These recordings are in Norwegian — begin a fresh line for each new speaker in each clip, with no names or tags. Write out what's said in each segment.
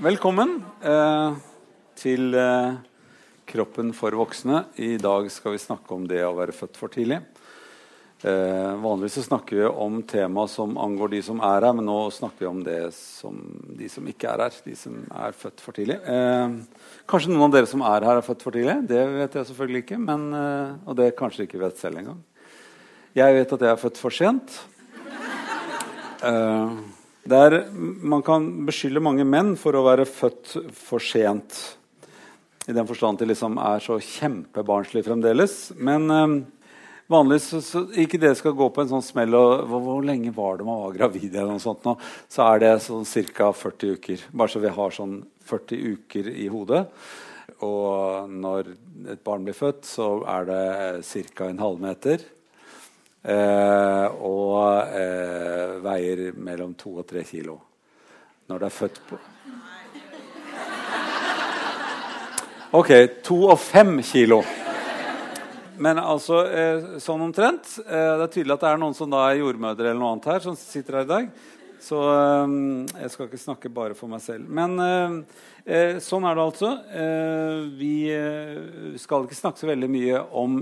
Velkommen eh, til eh, Kroppen for voksne. I dag skal vi snakke om det å være født for tidlig. Eh, vanligvis så snakker vi om tema som angår de som er her, men nå snakker vi om det som de som ikke er her. De som er født for tidlig. Eh, kanskje noen av dere som er her, er født for tidlig. Det vet jeg selvfølgelig ikke. Men, eh, og det kanskje ikke vet selv engang. Jeg vet at jeg er født for sent. Eh, der man kan beskylde mange menn for å være født for sent. I den forstand de liksom er så kjempebarnslige fremdeles. Men eh, vanligvis så, så, ikke det skal gå på en sånn smell og hvor, hvor lenge var det man var gravid, eller noe sånt nå, så er det sånn ca. 40 uker. Bare så vi har sånn 40 uker i hodet. Og når et barn blir født, så er det ca. en halvmeter. Eh, og eh, veier mellom to og tre kilo når det er født på Ok, to og fem kilo. Men altså eh, sånn omtrent. Det er tydelig at det er noen som da er jordmødre eller noe annet her, som sitter her i dag. Så jeg skal ikke snakke bare for meg selv. Men sånn er det altså. Vi skal ikke snakke så veldig mye om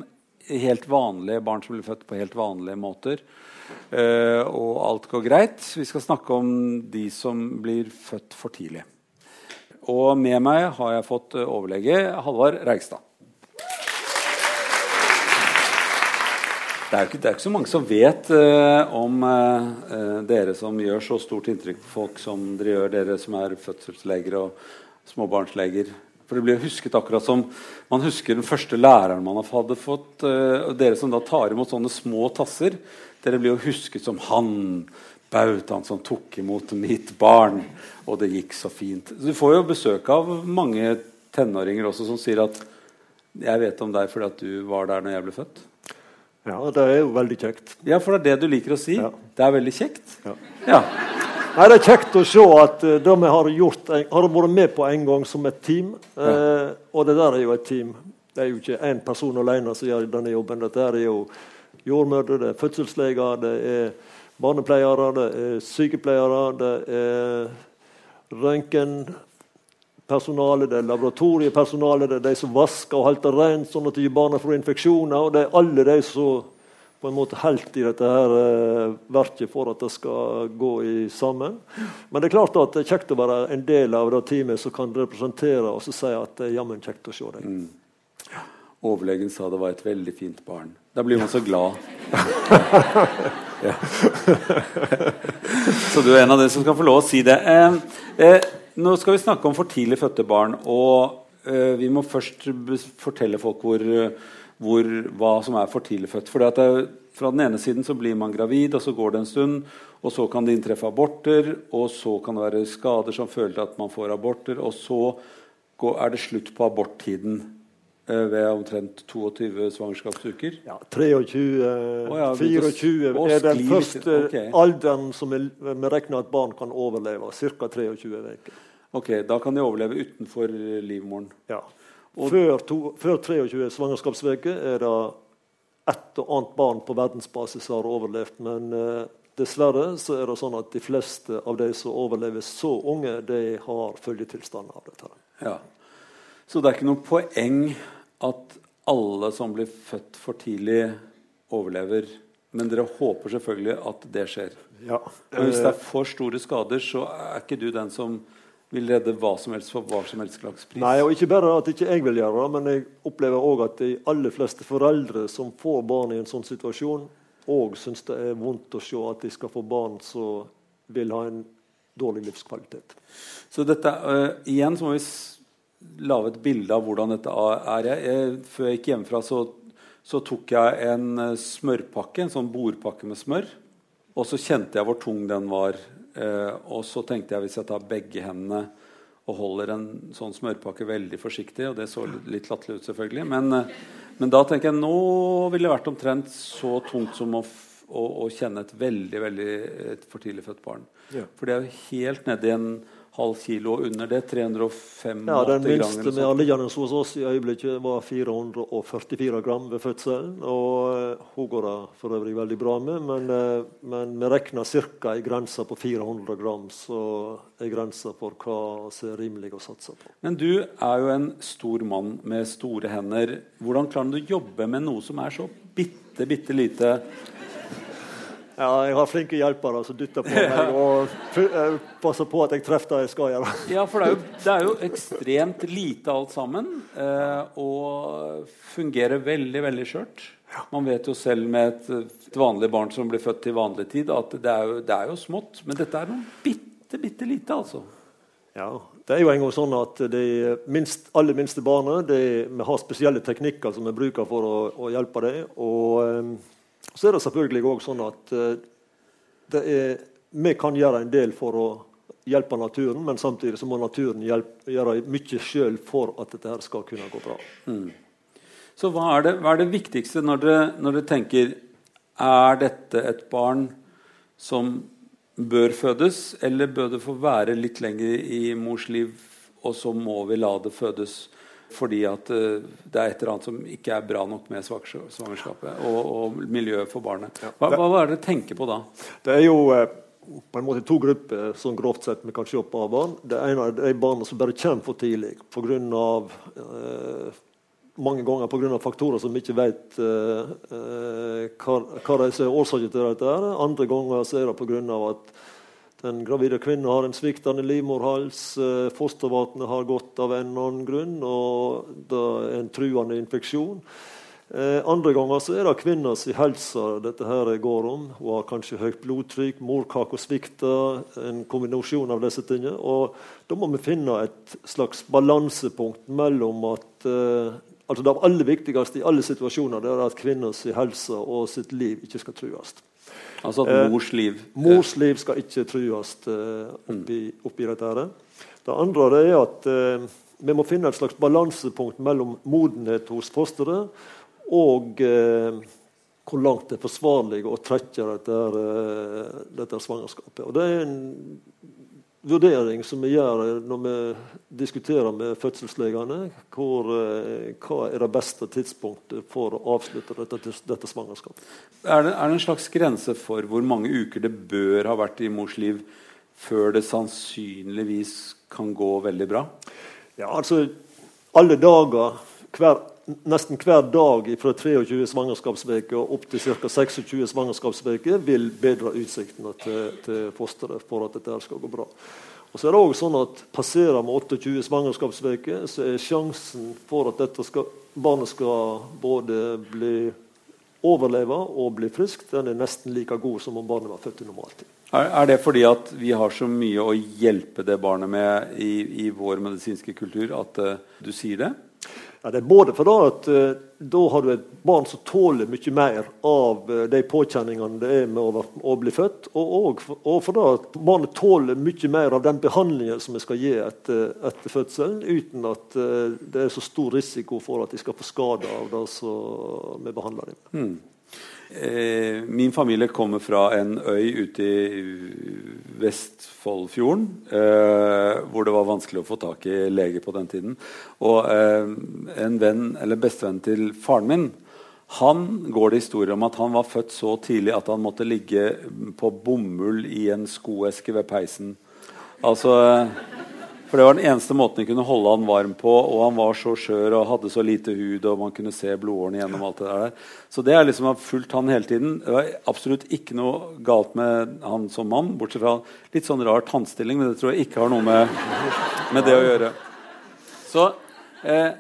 helt vanlige barn som blir født på helt vanlige måter. og alt går greit. Vi skal snakke om de som blir født for tidlig. Og med meg har jeg fått overlege Halvard Reigstad. Det er, ikke, det er ikke så mange som vet uh, om uh, dere som gjør så stort inntrykk på folk som dere gjør, dere som er fødselsleger og småbarnsleger. For det blir husket akkurat som man husker den første læreren man hadde fått. Uh, og dere som da tar imot sånne små tasser, dere blir jo husket som han bautaen som tok imot mitt barn. Og det gikk så fint. Du får jo besøk av mange tenåringer også som sier at 'jeg vet om deg fordi at du var der når jeg ble født'.
Ja, det er jo veldig kjekt.
Ja, for det er det du liker å si?
Ja.
Det er veldig kjekt?
Ja.
ja.
Nei, Det er kjekt å se at uh, det vi har gjort, har vært med på en gang som et team. Uh, og det der er jo et team. Det er jo ikke én person alene som gjør denne jobben. Dette er jo jordmødre, det er fødselsleger, det er barnepleiere, det er sykepleiere, det er røntgen personale, det er laboratoriepersonale, det er de som vasker og holder rent sånn at ikke barna får infeksjoner. og Det er alle de som på en måte helt i dette her uh, verket for at det skal gå i sammen. Men det er klart at det er kjekt å være en del av det teamet som kan representere og så si at det er jammen kjekt å se deg.
Mm. Overlegen sa det var et veldig fint barn. Da blir man så glad. så du er en av de som skal få lov å si det. Eh, eh, nå skal vi snakke om for tidlig fødte barn. Og eh, vi må først fortelle folk hvor, hvor, hva som er for tidlig født. For fra den ene siden så blir man gravid, og så går det en stund. Og så kan det inntreffe aborter, og så kan det være skader som føler til at man får aborter. Og så går, er det slutt på aborttiden uh, ved omtrent 22 svangerskapsuker.
Ja, 23, oh, ja, 24
så,
er den første okay. alderen som vi regner at barn kan overleve. Ca. 23 uker.
Ok, Da kan de overleve utenfor livmoren.
Ja. Og før, to, før 23 svangerskapsuker er det ett og annet barn på verdensbasis som har overlevd. Men eh, dessverre så er det sånn at de fleste av de som overlever så unge, de har følgetilstand av dette.
Ja. Så det er ikke noe poeng at alle som blir født for tidlig, overlever. Men dere håper selvfølgelig at det skjer.
Ja.
Men hvis det er for store skader, så er ikke du den som vil redde hva som helst for hva som helst slags pris.
Nei, og Ikke bare at ikke jeg vil gjøre det, men jeg opplever òg at de aller fleste foreldre som får barn i en sånn situasjon, òg syns det er vondt å se at de skal få barn som vil ha en dårlig livskvalitet.
Så dette, uh, igjen så må vi lage et bilde av hvordan dette er. Jeg, før jeg gikk hjemmefra, så, så tok jeg en uh, smørpakke, en sånn bordpakke med smør. Og så kjente jeg hvor tung den var Eh, og så tenkte jeg hvis jeg tar begge hendene og holder en sånn smørpakke veldig forsiktig Og det så litt latterlig ut, selvfølgelig. Men, eh, men, da tenker jeg nå ville det vært omtrent så tungt som å, å, å kjenne et veldig veldig et for tidlig født barn.
Ja.
For det er jo helt nedi en halv kilo under det. 305
Ja, Den minste med
sånt.
hos oss i øyeblikket, var 444 gram ved fødselen. Og eh, hun går det for øvrig veldig bra med, men, eh, men vi regner ca. ei grense på 400 gram, så er grensa for hva som er rimelig å satse på.
Men du er jo en stor mann med store hender. Hvordan klarer du å jobbe med noe som er så bitte, bitte lite?
Ja, jeg har flinke hjelpere som dytter på meg og eh, passer på at jeg treffer det jeg skal gjøre.
Ja, for det er jo, det er jo ekstremt lite alt sammen. Eh, og fungerer veldig, veldig skjørt. Man vet jo selv med et, et vanlig barn som blir født til vanlig tid, at det er jo, det er jo smått. Men dette er noe bitte, bitte lite, altså.
Ja, Det er jo en gang sånn at de minst, aller minste barna de, vi har spesielle teknikker som vi bruker for å, å hjelpe dem. Og eh, så er det selvfølgelig òg sånn at eh, er, vi kan gjøre en del for å hjelpe naturen, men samtidig så må naturen hjelpe, gjøre mye sjøl for at dette her skal kunne gå bra.
Så hva er det, hva er det viktigste når dere tenker Er dette et barn som bør fødes, eller bør det få være litt lenger i mors liv, og så må vi la det fødes fordi at eh, det er et eller annet som ikke er bra nok med svangerskapet og, og miljøet for barnet? Hva, hva er det dere tenker på da?
Det er jo eh, på en måte to grupper som grovt sett vi kan se på av barn. Det ene er de barna som bare kommer for tidlig pga. Eh, mange ganger pga. faktorer som vi ikke vet eh, eh, hva, hva de er årsaken til dette. Andre ganger så er det pga. at den gravide kvinnen har en sviktende livmorhals, eh, fostervannet har gått av en eller annen grunn, og det er en truende infeksjon. Eh, andre ganger så er det kvinners helse dette her går om. Hun har kanskje høyt blodtrykk, morkake svikter, en kombinasjon av disse tingene. Og da må vi finne et slags balansepunkt mellom at eh, altså Det aller viktigste i alle situasjoner er at kvinners helse og sitt liv ikke skal trues.
Altså at mors liv
Mors liv skal ikke trues eh, oppi, oppi dette. her. Det andre det er at eh, vi må finne et slags balansepunkt mellom modenhet hos fosteret og eh, hvor langt det er forsvarlig å trekke dette, eh, dette svangerskapet. Og Det er en vurdering som vi gjør når vi diskuterer med fødselslegene. Hvor, eh, hva er det beste tidspunktet for å avslutte dette, dette svangerskapet.
Er det, er det en slags grense for hvor mange uker det bør ha vært i mors liv før det sannsynligvis kan gå veldig bra?
Ja, altså alle dager, hver, nesten hver dag fra 23 svangerskapsveker opp til ca. 26 svangerskapsveker vil bedre utsiktene til, til fosteret for at dette skal gå bra. Og så er det også sånn at Passerer vi 28 svangerskapsveker, så er sjansen for at skal, barnet skal både bli overleve og bli friskt, den er nesten like god som om barnet var født i normaltid.
Er, er det fordi at vi har så mye å hjelpe det barnet med i, i vår medisinske kultur at uh, du sier det?
Ja, det er både fordi at uh, da har du et barn som tåler mye mer av uh, de påkjenningene det er med å, å bli født, og, og, og fordi at barnet tåler mye mer av den behandlingen som vi skal gi etter, etter fødselen, uten at uh, det er så stor risiko for at de skal få skade av det som vi behandler dem.
Eh, min familie kommer fra en øy ute i Vestfoldfjorden, eh, hvor det var vanskelig å få tak i lege på den tiden. Og eh, en venn, eller bestevenn til faren min, han går det historier om at han var født så tidlig at han måtte ligge på bomull i en skoeske ved peisen. Altså eh, For det var den eneste måten de kunne holde han varm på, og han var så skjør og hadde så lite hud, og man kunne se blodårene gjennom alt det der. Så det er liksom har fulgt han hele tiden. Det var absolutt ikke noe galt med han som mann, bortsett fra litt sånn rar tannstilling, men det tror jeg ikke har noe med, med det å gjøre. Så eh,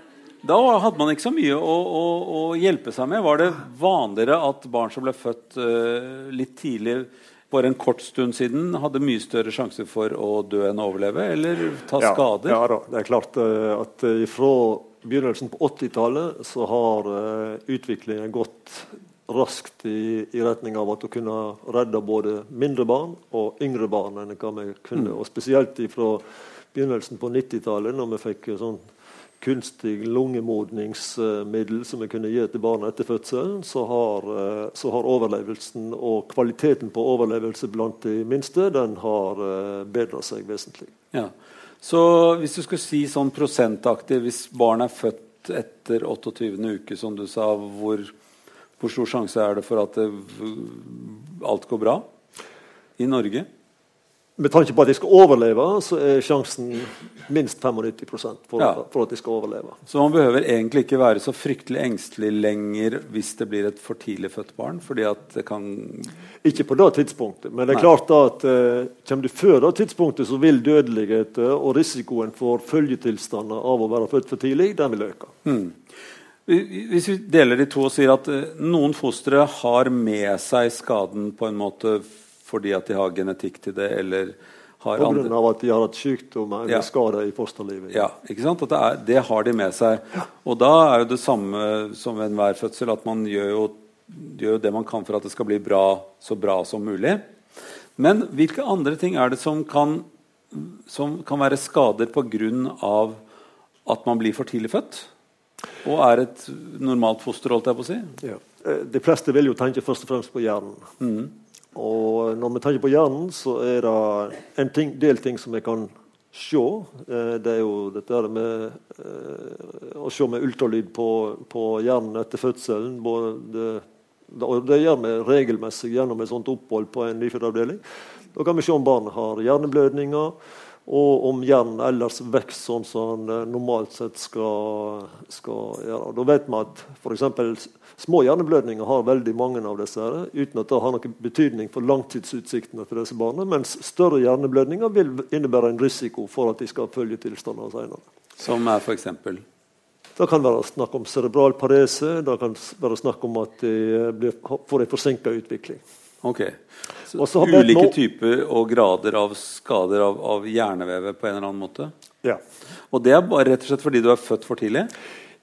da hadde man ikke så mye å, å, å hjelpe seg med. Var det vanligere at barn som ble født uh, litt tidlig, bare en kort stund siden, hadde mye større sjanse for å dø enn å overleve, eller ta skader?
Ja, ja da, det er klart eh, at eh, fra begynnelsen på 80-tallet så har eh, utviklingen gått raskt i, i retning av at å kunne redde både mindre barn og yngre barn enn hva vi kunne. Og spesielt fra begynnelsen på 90-tallet, når vi fikk sånn kunstig lungemodningsmiddel som vi kunne gi til barna etter fødselen, så har, eh, så har, overlevelsen og kvaliteten på overlevelse blant de minste den har uh, bedra seg vesentlig.
Ja. Så hvis du skulle si sånn prosentaktig, hvis barn er født etter 28. uke, som du sa, hvor, hvor stor sjanse er det for at det, alt går bra i Norge?
Med tanke på at de skal overleve, så er sjansen minst 95 for, ja. for, at de skal overleve.
Så man behøver egentlig ikke være så fryktelig engstelig lenger hvis det blir et for tidlig født barn? fordi at det kan
Ikke på det tidspunktet, men det er Nei. klart at eh, kommer du før det tidspunktet, så vil dødelighet og risikoen for følgetilstander av å være født for tidlig, den vil øke.
Hmm. Hvis vi deler de to og sier at eh, noen fostre har med seg skaden på en måte fordi at de har genetikk til det, eller har
På grunn av at de har hatt sykdom eller ja. skader i fosterlivet.
Ja, ikke sant? Det, er, det, har de med seg. Og da er jo det samme som ved enhver fødsel, at man gjør jo, gjør jo, det man kan for at det skal bli bra, så bra som mulig. Men hvilke andre ting er det som kan, som kan være skader pga. at man blir for tidlig født? Og er et normalt foster, holdt jeg på å si?
Ja. Eh, de fleste vil jo tenke først og fremst på hjernen. Mm. Og når vi tenker på hjernen, så er det en ting, del ting som vi kan se. Eh, det er jo dette med eh, å se med ultralyd på, på hjernen etter fødselen. Både, og det gjør vi regelmessig gjennom et sånt opphold på en nyfødtavdeling. Da kan vi se om barnet har hjerneblødninger, og om hjernen ellers vokser sånn som den normalt sett skal, skal gjøre. Da vet vi at f.eks. Små hjerneblødninger har veldig mange av disse, her, uten at det har noen betydning for langtidsutsiktene til disse barna. Mens større hjerneblødninger vil innebære en risiko for at de skal følge tilstander senere.
Som er f.eks.?
Det kan være snakk om cerebral parese. Det kan være snakk om at de blir, får en forsinka utvikling.
Ok. Så ulike nå... typer og grader av skader av, av hjernevevet på en eller annen måte?
Ja.
Og det er bare rett og slett fordi du er født for tidlig?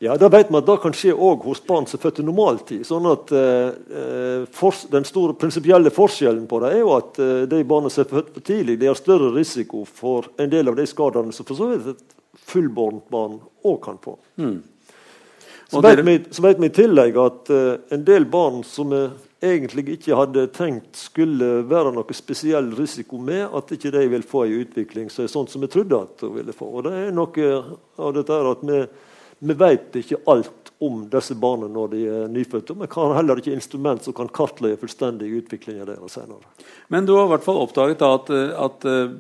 Ja, da vet man at det kan skje òg hos barn som er født i normaltid. sånn at eh, eh, for, Den store prinsipielle forskjellen på det er jo at eh, de barna som er født for tidlig, de har større risiko for en del av de skadene som for så vidt et fullbårent barn òg kan få. Mm. Så, vet vi, så, vet vi, i tillegg at eh, en del barn som vi egentlig ikke hadde tenkt skulle være noe spesiell risiko med, at ikke de vil få en utvikling som er sånn som vi trodde at de ville få. Og det er noe av dette at vi vi vet ikke alt om disse barna når de er nyfødte. Vi har heller ikke instrument som kan kartlegge fullstendig utviklinga deres senere.
Men du har i hvert fall oppdaget at, at, eh,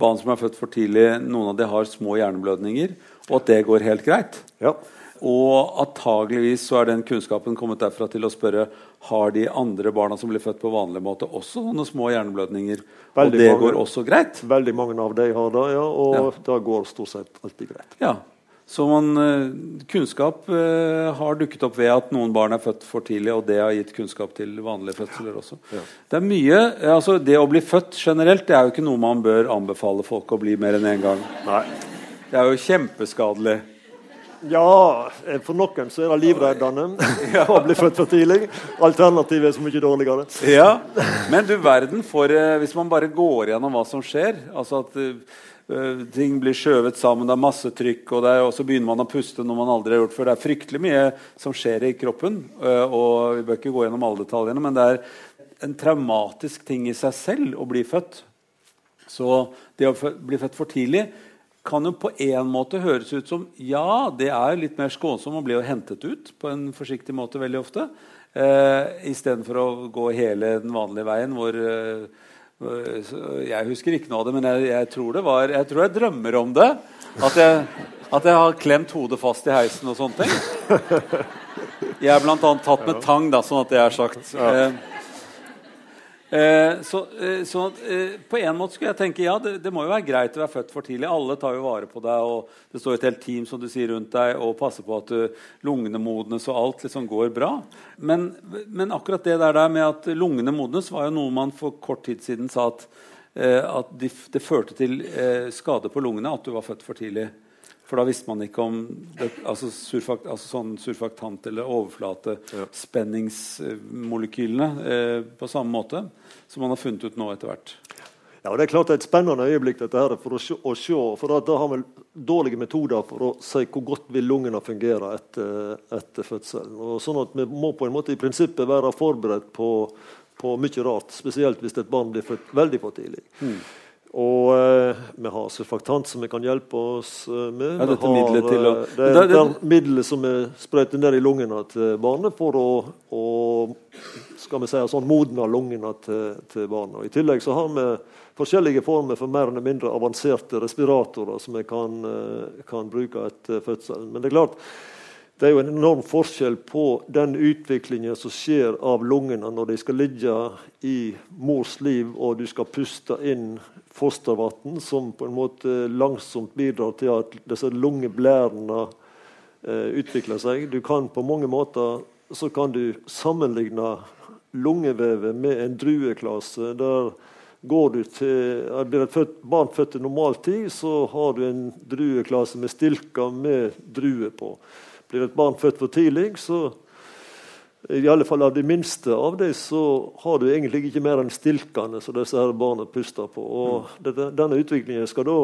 barn som er født for tidlig, noen av dem har små hjerneblødninger, og at det går helt greit.
Ja.
Og antageligvis så er den kunnskapen kommet derfra til å spørre har de andre barna som blir født på vanlig måte, også sånne små hjerneblødninger. Veldig og det mange, går også greit?
Veldig mange av de har det, ja. Og ja. det går stort sett alltid greit.
Ja, så man, eh, kunnskap uh, har dukket opp ved at noen barn er født for tidlig, og det har gitt kunnskap til vanlige fødsler også. Ja. Det er mye, altså det å bli født generelt det er jo ikke noe man bør anbefale folk å bli mer enn én en gang.
Nei.
Det er jo kjempeskadelig.
Ja, eh, for noen så er det livreddende ja. å bli født for tidlig. Alternativet er så mye dårligere.
Ja, Men du verden for Hvis man bare går gjennom hva som skjer altså at Eh, ting blir skjøvet sammen, det er masse trykk, og, er, og, så begynner man å puste når man aldri har gjort før. Det er fryktelig mye som skjer i kroppen, eh, og vi bør ikke gå gjennom alle detaljene, men det er en traumatisk ting i seg selv å bli født. Så det å bli født for tidlig kan jo på en måte høres ut som ja, det er litt mer skånsomt å bli hentet ut på en forsiktig måte veldig ofte. Eh, Istedenfor å gå hele den vanlige veien hvor eh, jeg husker ikke noe av det, men jeg, jeg, tror det var Jeg tror jeg drømmer om det. At jeg, at jeg har klemt hodet fast i heisen og sånne ting. Jeg er bl.a. tatt med tang, da, sånn at det er sagt. Eh, Eh, så, eh, så eh, på en måte skulle jeg tenke ja, det, det, må jo være greit å være født for tidlig. Alle tar jo vare på deg, og det står et helt team som du sier rundt deg, og passer på at du, lungene modnes og alt liksom går bra. Men, men, akkurat det der med at lungene modnes, var jo noe man for kort tid siden sa at, at de, det førte til skade på lungene at du var født for tidlig. For da visste man ikke om det, altså, surfakt, altså sånn surfaktant eller overflatespenningsmolekylene eh, på samme måte som man har funnet ut nå etter hvert.
Ja, og det er klart det er et spennende øyeblikk dette her, for å se. For da har vi dårlige metoder for å si hvor godt vil lungene fungere etter, etter fødselen. Og sånn at Vi må på en måte i prinsippet være forberedt på, på mye rart. Spesielt hvis et barn blir født veldig for tidlig. Mm. Og eh, vi har surfaktant som vi kan hjelpe oss eh, med.
Ja, dette har, til å...
Eh, det er det, det... middelet som vi sprøyter ned i lungene til barnet for å, å skal vi si, sånn modne lungene til, til barnet. I tillegg så har vi forskjellige former for mer eller mindre avanserte respiratorer som vi kan, eh, kan bruke etter fødselen. Men det er klart, det er jo en enorm forskjell på den utviklingen som skjer av lungene når de skal ligge i mors liv, og du skal puste inn fostervann, som på en måte langsomt bidrar til at disse lungeblærene eh, utvikler seg. Du kan på mange måter så kan du sammenligne lungevevet med en drueklase. der Går du til, Blir et født, barn født til normal tid, så har du en drueklase med stilker med druer på. Blir et barn født for tidlig, så i alle fall av de minste av dem, så har du egentlig ikke mer enn stilkene som disse her barna puster på. Og dette, denne utviklingen skal da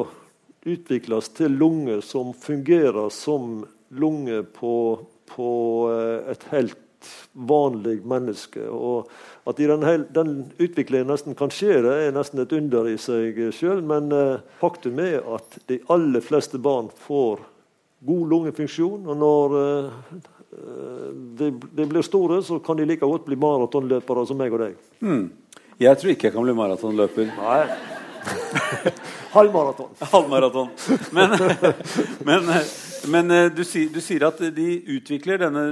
utvikles til lunger som fungerer som lunger på, på eh, et helt vanlig menneske. Og at den, den, utviklingen nesten kan skje, det er nesten et under i seg sjøl. Men eh, faktum er at de aller fleste barn får god lungefunksjon. Og når eh, de, de, blir store, så kan de like godt bli maratonløpere som meg og deg.
Mm. Jeg tror ikke jeg kan bli maratonløper.
Nei. Halvmaraton.
Halvmaraton. Men, men, men eh, du, sier, du, sier, at de utvikler denne,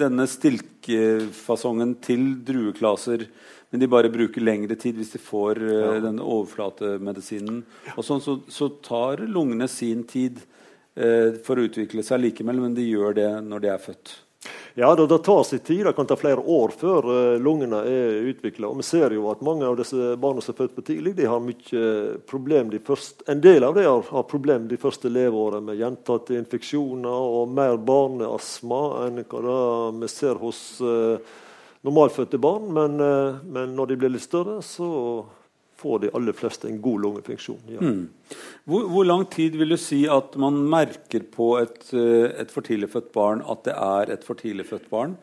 denne stilkefasongen til drueklaser. Men de bare bruker lengre tid hvis de får ja. denne overflatemedisinen. Og sånn, så, så tar lungene sin tid Eh, for å utvikle seg likevel, men de gjør det når de er født.
Ja, det, det tar sin tid. Det kan ta flere år før uh, lungene er utvikla. Vi ser jo at mange av disse barna som er født for tidlig, de har mye problem de første, En del av dem har, har problem de første leveårene med gjentatte infeksjoner og mer barneastma enn hva vi ser hos normalfødte barn. Men, men, når de blir litt større, så får de aller fleste en god lungefunksjon. Ja. Mm.
Hvor, hvor, lang tid vil du si at man merker på et, eh, et for tidlig født barn at det er et for tidlig født barn?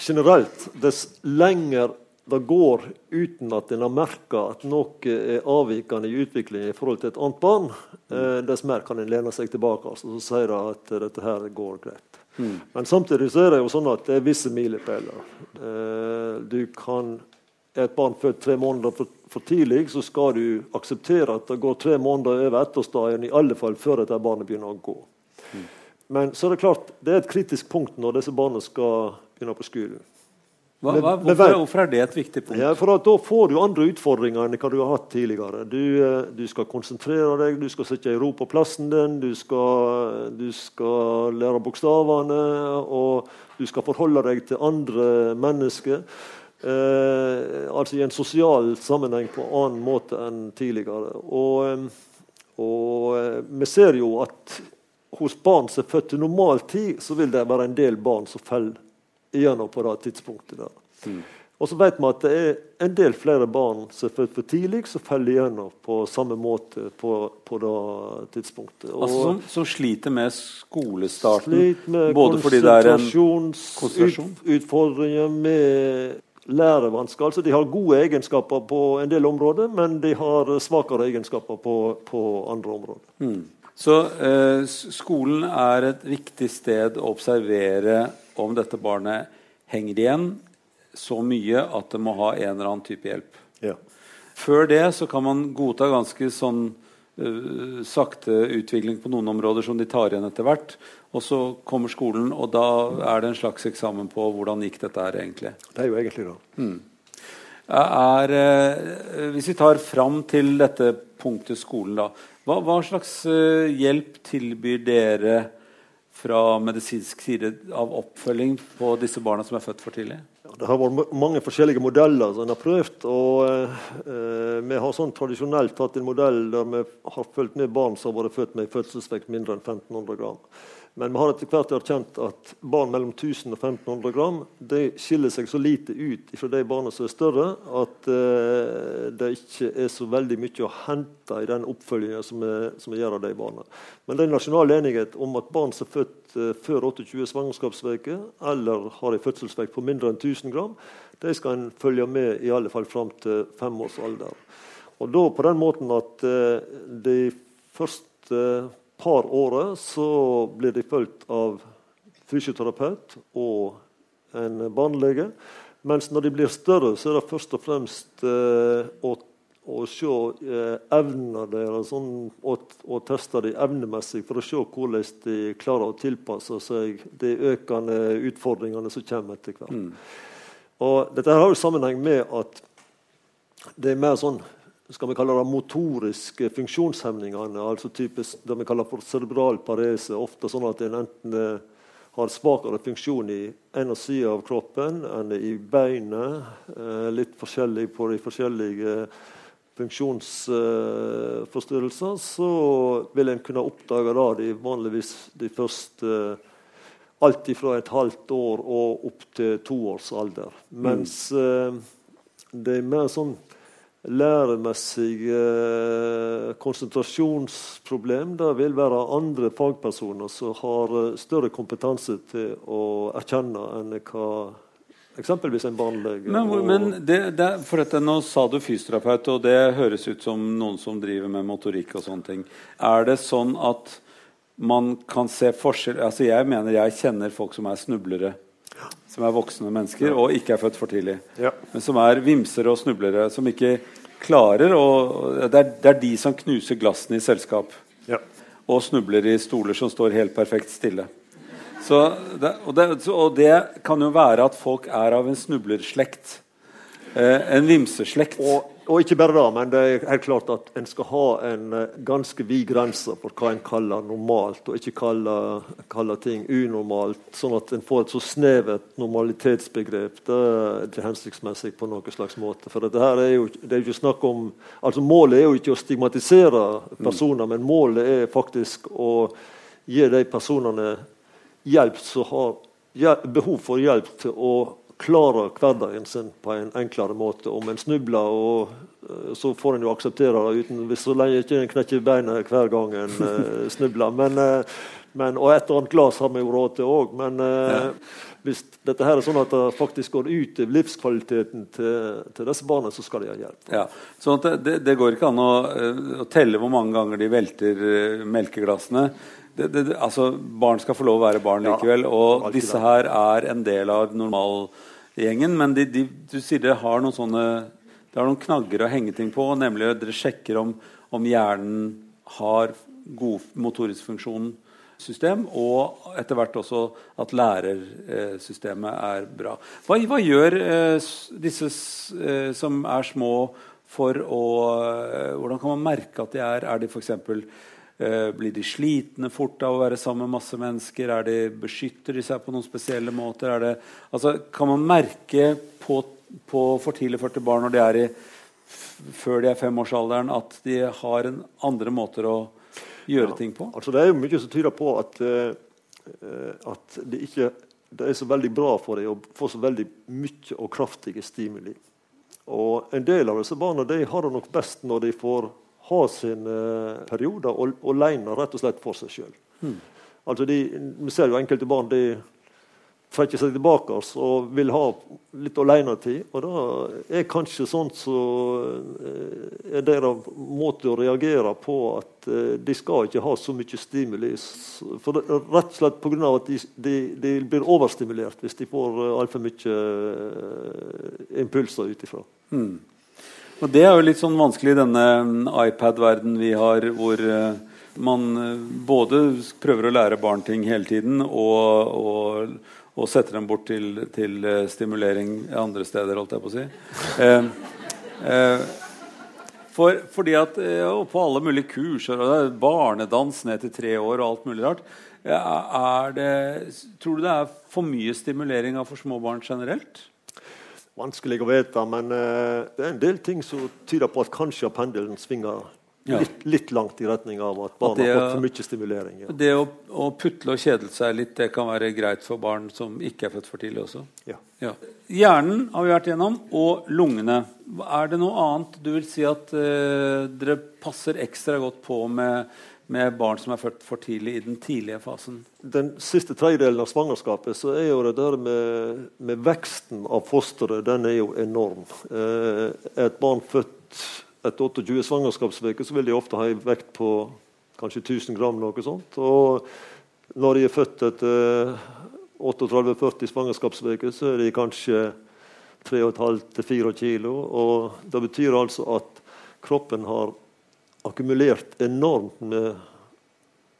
Generelt, dess lenger det går uten at en har merka at noe er avvikende i utviklingen i forhold til et annet barn, mm. eh, dess mer kan en lene seg tilbake altså, og si at dette her går greit. Mm. Men samtidig så er det jo sånn at det er visse milepæler. Eh, du kan er et barn født tre måneder for, for, tidlig, så skal du akseptere at det går tre måneder over ettårsdagen, i alle fall før dette barnet begynner å gå. Mm. Men så er det klart, det er et kritisk punkt når disse barna skal begynne på skolen.
Hva, hva, hvorfor, hvorfor, er det et viktig punkt?
Ja, for Da får du andre utfordringer enn hva du har hatt tidligere. Du, eh, du skal konsentrere deg, du skal sette i ro på plassen din, du skal, du skal lære bokstavene, og du skal forholde deg til andre mennesker. Eh, altså i en sosial sammenheng på en annen måte enn tidligere. Og, eh, og eh, vi ser jo at hos barn som er født til normal tid, så vil det være en del barn som faller igjennom på det tidspunktet. der. Mm. Og så vet vi at det er en del flere barn som er født for tidlig, som faller igjennom på samme måte på, på det tidspunktet.
Og altså som, som, sliter med skolestarten? Sliter med både fordi det er en
konsentrasjonsutfordringer, med lærevansker. Altså, de har gode egenskaper på en del områder, men de har svakere egenskaper på, på andre områder.
Mm. Så eh, skolen er et viktig sted å observere om dette barnet henger igjen så mye at det må ha en eller annen type hjelp.
Ja.
Før det så kan man godta ganske sånn uh, sakte utvikling på noen områder som de tar igjen etter hvert. Og så kommer skolen, og da er det en slags eksamen på hvordan gikk dette her egentlig.
Det er jo egentlig det. Mm.
Er, eh, hvis vi tar fram til dette punktet skolen, da. Hva, hva slags eh, hjelp tilbyr dere fra medisinsk side av oppfølging på disse barna som er født for tidlig?
Ja, det har vært mange forskjellige modeller som en har prøvd. og eh, Vi har sånn tradisjonelt hatt en modell der vi har fulgt med barn som har vært født med fødselsvekt mindre enn 1500 gram. Men vi har etter hvert erkjent at barn mellom 1000 og 1500 gram de skiller seg så lite ut fra de barna som er større, at eh, det ikke er så veldig mye å hente i den oppfølginga som, som, vi gjør av de barna. Men det er nasjonal enighet om at barn som er født eh, før 28 svangerskapsveke eller har en fødselsvekt på mindre enn 1000 gram, de skal en følge med i alle fall fram til femårsalder. Og da på den måten at eh, de første par året så blir de fulgt av fysioterapeut og en barnelege. Mens når de blir større, så er det først og fremst eh, å, å, se eh, evnene deres sånn, og, og, teste dem evnemessig for å se hvordan de klarer å tilpasse seg de økende utfordringene som kommer etter hvert. Mm. Og dette har jo sammenheng med at det er mer sånn skal vi kalle det motoriske funksjonshemningene, altså typisk det vi kaller for cerebral parese. Ofte sånn at en enten eh, har svakere funksjon i en side av kroppen enn i beinet. Eh, litt forskjellig på de forskjellige funksjonsforstyrrelser. Så vil en kunne oppdage da de vanligvis de første Alt fra et halvt år og opp til to års alder. Mens mm. det er mer sånn læremessige eh, konsentrasjonsproblem. Det vil være andre fagpersoner som har eh, større kompetanse til å erkjenne enn hva eksempelvis en barnelege
Men, men det, det, for dette, Nå sa du fysioterapeut, og det høres ut som noen som driver med motorikk og sånne ting. Er det sånn at man kan se forskjell altså Jeg mener jeg kjenner folk som er snublere som er voksne mennesker og ikke er født for tidlig. Ja. Men som er vimsere og snublere. Som ikke klarer å det er, det er, de som knuser glassene i selskap. Ja. Og snubler i stoler som står helt perfekt stille. Det, og, det, og, det, kan jo være at folk er av en snublerslekt. Eh, en vimseslekt.
Og og ikke bare det, men det er helt klart at en skal ha en eh, ganske vid grense for hva en kaller normalt, og ikke kaller, kaller ting unormalt, sånn at en får et så snevert normalitetsbegrep. Det er hensiktsmessig på noen slags måte. For dette her er jo, det er jo ikke snakk om, altså Målet er jo ikke å stigmatisere personer, mm. men målet er faktisk å gi de personene hjelp som har behov for hjelp til å klarer hverdagen sin på en enklere måte. Om en snubler, og, eh, så får en jo akseptere det uten, hvis så lenge ikke en knekker beinet hver gang en uh, snubler. Men, uh, men, og et og annet glass har vi jo råd til òg. Men uh, ja. hvis dette her er sånn at det faktisk går ut i livskvaliteten til, til, disse barna, så skal de ha hjelp.
Ja. Sånn det, det, går ikke an å, å, telle hvor mange ganger de velter melkeglassene. Det, det, altså, barn skal få lov å være barn likevel. Ja, og disse her er en del av normal gjengen, men de, de, du sier det har noen sånne det har noen knagger å henge ting på, nemlig at dere sjekker om, om hjernen har god motorisk funksjonssystem, og etter hvert også at lærersystemet er bra. Hva, hva gjør eh, disse eh, som er små, for å eh, Hvordan kan man merke at de er Er de f.eks. Eh, blir de slitne fort av å være sammen med masse mennesker? Er de, beskytter de seg på noen spesielle måter? Det, altså, kan man merke på, på for tidlig fødte barn når de er i, før de er femårsalderen, at de har en andre måter å gjøre ja, ting på?
Altså, det er jo mye som tyder på at, uh, at det ikke det er så veldig bra for dem å få så veldig mye og kraftige stimuli. Og En del av disse barna de har det nok best når de får ha sine eh, perioder alene rett og slett for seg sjøl. Mm. Altså vi ser jo enkelte barn de trekker seg tilbake og vil ha litt alenetid. Og da er kanskje sånt så eh, er deres måte å reagere på at eh, de skal ikke ha så mye stimuli. For det, rett og slett pga. at de, de, de, blir overstimulert hvis de får altfor mye impulser ut ifra. Mm.
Og Det er jo litt sånn vanskelig i denne mm, iPad-verden vi har, hvor eh, man eh, både prøver å lære barn ting hele tiden og, og, og setter dem bort til, til, eh, stimulering andre steder, holdt jeg på å si. Eh, eh, for, fordi at og På alle mulige kurser, og barnedans ned til tre år og alt mulig rart. Det, tror du det er for mye stimulering av for små barn generelt?
Vanskelig å vite, men uh, det er en del ting som tyder på at kanskje pendelen svinger Ja. Litt, litt, langt i retning av at barn har fått for mye stimulering.
Ja. Det å, å, putle og kjedele seg litt det kan være greit for barn som ikke er født for tidlig også?
Ja.
ja. Hjernen har vi vært gjennom, og lungene. Er det noe annet du vil si at uh, dere passer ekstra godt på med, med barn som er født for tidlig i den tidlige fasen?
Den siste tredjedelen av svangerskapet så er jo det der med, med veksten av fosteret den er jo enorm. Uh, et barn født etter 28 svangerskapsveker så vil de ofte ha en vekt på kanskje 1000 gram. noe sånt. Og når de er født etter 38-40 svangerskapsveker, så er de kanskje 3,5-4 kilo. Og det betyr altså at kroppen har akkumulert enormt med,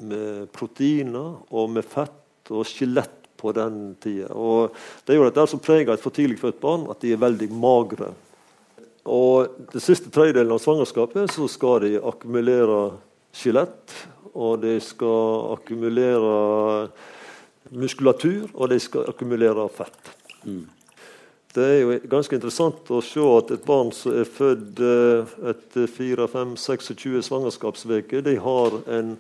med proteiner og med fett og skjelett på den tida. Og det er jo dette som preger et for tidlig født barn, at de er veldig magre. Og den siste tredjedelen av svangerskapet så skal de akkumulere skjelett. Og de skal akkumulere muskulatur, og de skal akkumulere fett. Mm. Det er jo ganske interessant å se at et barn som er født eh, etter 4-5-26 svangerskapsveker, de har en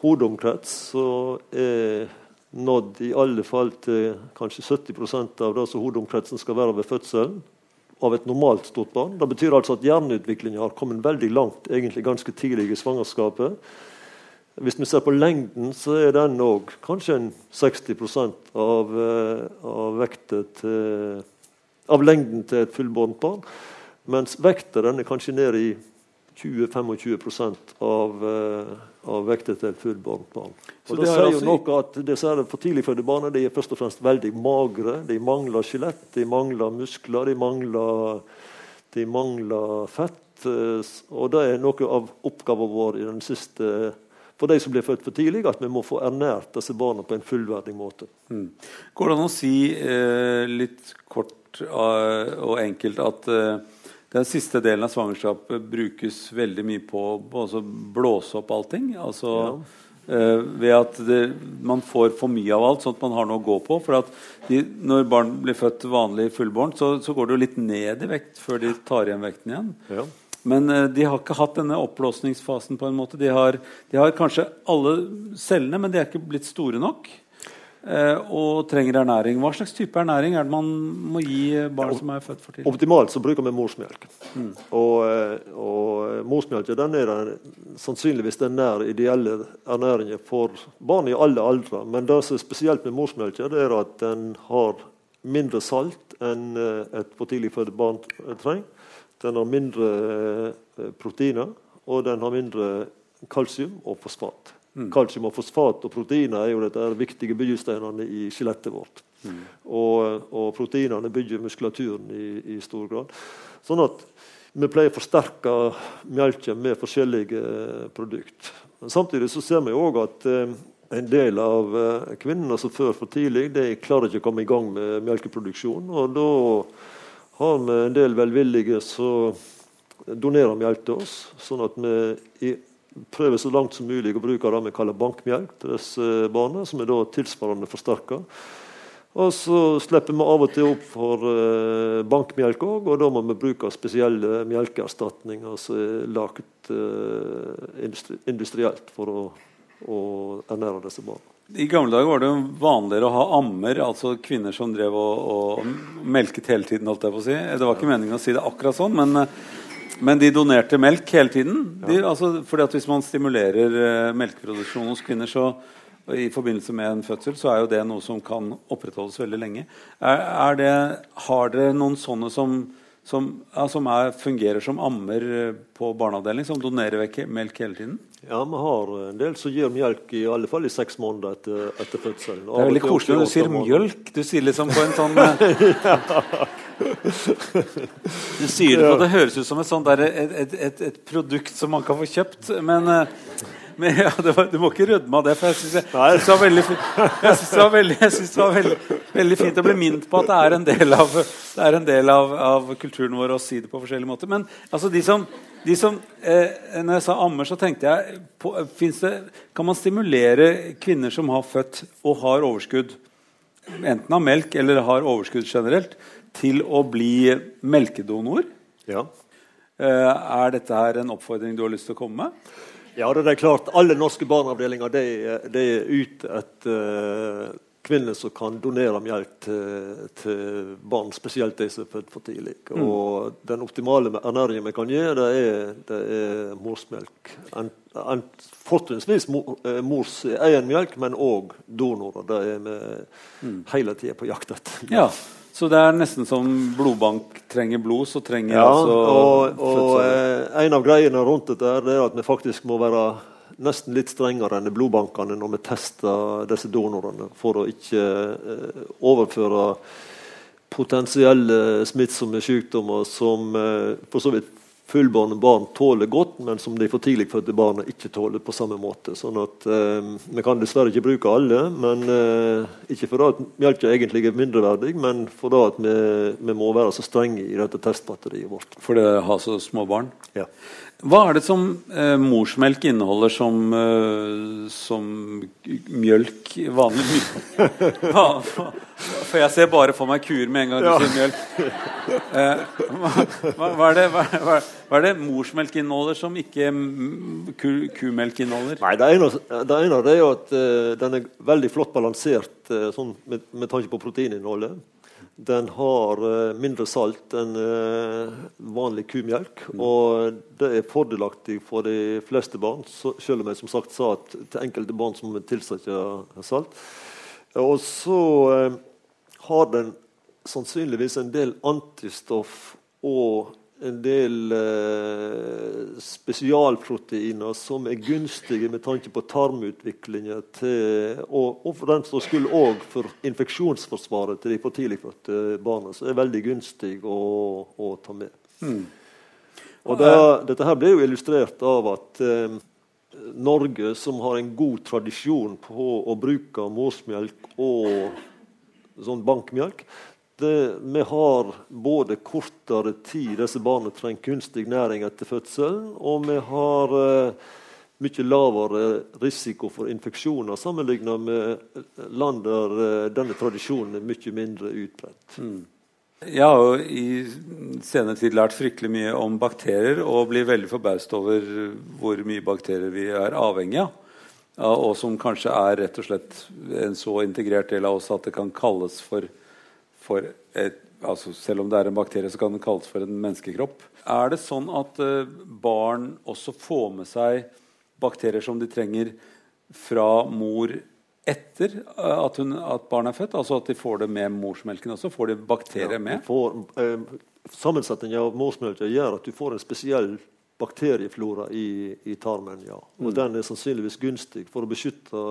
hodeomkrets som er nådd i alle fall til kanskje 70% av det som hodeomkretsen skal være ved fødselen av et normalt stort barn. Det betyr altså at hjerneutviklingen har kommet veldig langt egentlig ganske tidlig i svangerskapet. Hvis vi ser på lengden, så er den òg kanskje en 60 av, av vekta til, av lengden til et fullbårent barn. Mens vekteren er kanskje ned i 20-25 av, uh, av vekten til et fullbårent barn. Og det, det sier jo altså... noe at disse for tidligfødte barna de er først og fremst veldig magre. De mangler skjelett, de mangler muskler, de mangler, de mangler fett. Uh, og det er noe av oppgaven vår i den siste for de som blir født for tidlig, at vi må få ernært disse barna på en fullverdig måte.
Mm. Går det an å si eh, litt kort og enkelt at uh, den siste delen av svangerskapet brukes veldig mye på å blåse opp allting. Altså ja. uh, ved at det, man får for mye av alt, sånn at man har noe å gå på. For de, når barn blir født vanlig fullbåren, så, så, går det jo litt ned i vekt før de tar igjen vekten igjen. Ja. Men uh, de har ikke hatt denne oppblåsningsfasen. på en måte. De har, de har kanskje alle cellene, men de er ikke blitt store nok. Eh, og trenger ernæring. Hva slags type ernæring er det man må gi barn som er født for tidlig?
Optimalt så bruker vi morsmelk. Mm. Og, eh, og morsmelk den er den, sannsynligvis den nær ideelle ernæringen for barn i alle aldre. Men det som er spesielt med morsmelk, er at den har mindre salt enn eh, et for tidlig født barn trenger. Den har mindre proteiner, og den har mindre kalsium og fosfat. Mm. Kalsium og fosfat og proteiner er jo dette viktige byggesteinene i skjelettet vårt. Mm. Og, og, proteinene bygger muskulaturen i, i, stor grad. Sånn at vi pleier å forsterke melken med forskjellige produkter. Men Samtidig så ser vi òg at eh, en del av eh, kvinnene som før for tidlig, de klarer ikke å komme i gang med melkeproduksjon. Og da har vi en del velvillige som donerer melk til oss, sånn at vi i prøver så langt som mulig å bruke det vi kaller bankmelk til disse barna, som er da tilsvarende forsterka. Og så slipper vi av og til opp for uh, bankmelk òg, og da må vi bruke spesielle melkeerstatninger som er lagd uh, industrielt for å, å, ernære disse barna.
I gamle dager var det jo vanligere å ha ammer, altså kvinner som drev og, og melket hele tiden. holdt jeg på å si. Det var ikke meningen å si det akkurat sånn, men uh, men de donerte melk hele tiden? De, altså, fordi at Hvis man stimulerer uh, melkeproduksjon hos kvinner, så i forbindelse med en fødsel, så er jo det noe som kan opprettholdes veldig lenge. Er, er det, har dere noen sånne som, som, ja, som er, fungerer som ammer eh, på barneavdeling, som donerer melk hele tiden?
Ja, vi har en del som gir melk i alle fall i seks måneder etter, etter fødselen.
Det er veldig koselig når du sier mjølk. Du sier liksom på en sånn eh, Du sier det, og det høres ut som et, sånt der, et, et, et, produkt som man kan få kjøpt. Men, eh, men ja, var, du må ikke rødme av det. For jeg syns det var veldig, jeg synes det var veldig, jeg synes det var veldig, veldig fint å bli minnet på at det er en del, av, det er en del av, av, kulturen vår å si det på forskjellige måter. Men altså, de som, de som eh, når jeg sa ammer, så tenkte jeg på, det, Kan man stimulere kvinner som har født og har overskudd, enten av melk eller har overskudd generelt, til å bli melkedonor.
Ja.
Eh, er dette her en oppfordring du har lyst til å komme med?
Ja, det er klart. Alle norske barneavdelinger de, de er ute etter uh, kvinner som kan donere melk til, til, barn, spesielt de som er født for tidlig. Mm. Og den optimale ernæringen vi kan gi, det er, det er morsmelk. En, en, fortrinnsvis mor, eh, mors egen melk, men òg donorer. Det er vi mm. hele tida på jakt etter.
Ja. Så det er nesten som blodbank trenger blod, så trenger
ja, altså og, og eh, En av greiene rundt dette er at vi faktisk må være nesten litt strengere enn blodbankene når vi tester disse donorene, for å ikke eh, overføre potensielle smittsomme sykdommer som eh, for så vidt fullbårne barn tåler godt, men som de for tidlig fødte barna ikke tåler på samme måte. Sånn at eh, Vi kan dessverre ikke bruke alle, men eh, ikke for at melka egentlig er mindreverdig, men for at vi, vi, må være så strenge i dette testbatteriet vårt.
For det har så små barn?
Ja.
Hva er det som eh, morsmelk inneholder som, eh, som mjølk vanlig For jeg ser bare for meg kuer med en gang du ja. sier mjølk. Eh, hva, hva, er det, hva, hva, er det, morsmelk inneholder som ikke ku, kumelk inneholder?
Nei, Det ene, det ene er jo at uh, den er veldig flott balansert uh, sånn med, med tanke på proteininnholdet. Den har uh, mindre salt enn uh, vanlig kumelk. Mm. Og det er fordelaktig for de fleste barn, selv om jeg som sagt sa at til enkelte barn som tilsetter salt. Og så uh, har den sannsynligvis en del antistoff og en del eh, spesialproteiner som er gunstige med tanke på tarmutviklinga og, og, for den som skulle òg for infeksjonsforsvaret til de for tidligfødte barna. Så det er veldig gunstig å, å ta med. Mm. Og det, Dette her blir jo illustrert av at eh, Norge, som har en god tradisjon på å bruke morsmelk og sånn bankmelk, det, vi har både kortere tid disse barna trenger kunstig næring etter fødselen, og vi har eh, mye lavere risiko for infeksjoner sammenlignet med land der eh, denne tradisjonen er mye mindre utbredt. Mm.
Jeg har jo i senere tid lært fryktelig mye om bakterier og blir veldig forbauset over hvor mye bakterier vi er avhengig av. Og som kanskje er rett og slett en så integrert del av oss at det kan kalles for for et, altså Selv om det er en bakterie, så kan den kalles for en menneskekropp. Er det sånn at uh, barn også får med seg bakterier som de trenger fra mor etter at, hun, at barn er født? Altså at de får det med morsmelken også? Får de bakterier ja, med?
Får, eh, Sammensetningen av morsmelken gjør at du får en spesiell bakterieflora i, i tarmen. ja. Og mm. Den er sannsynligvis gunstig for å beskytte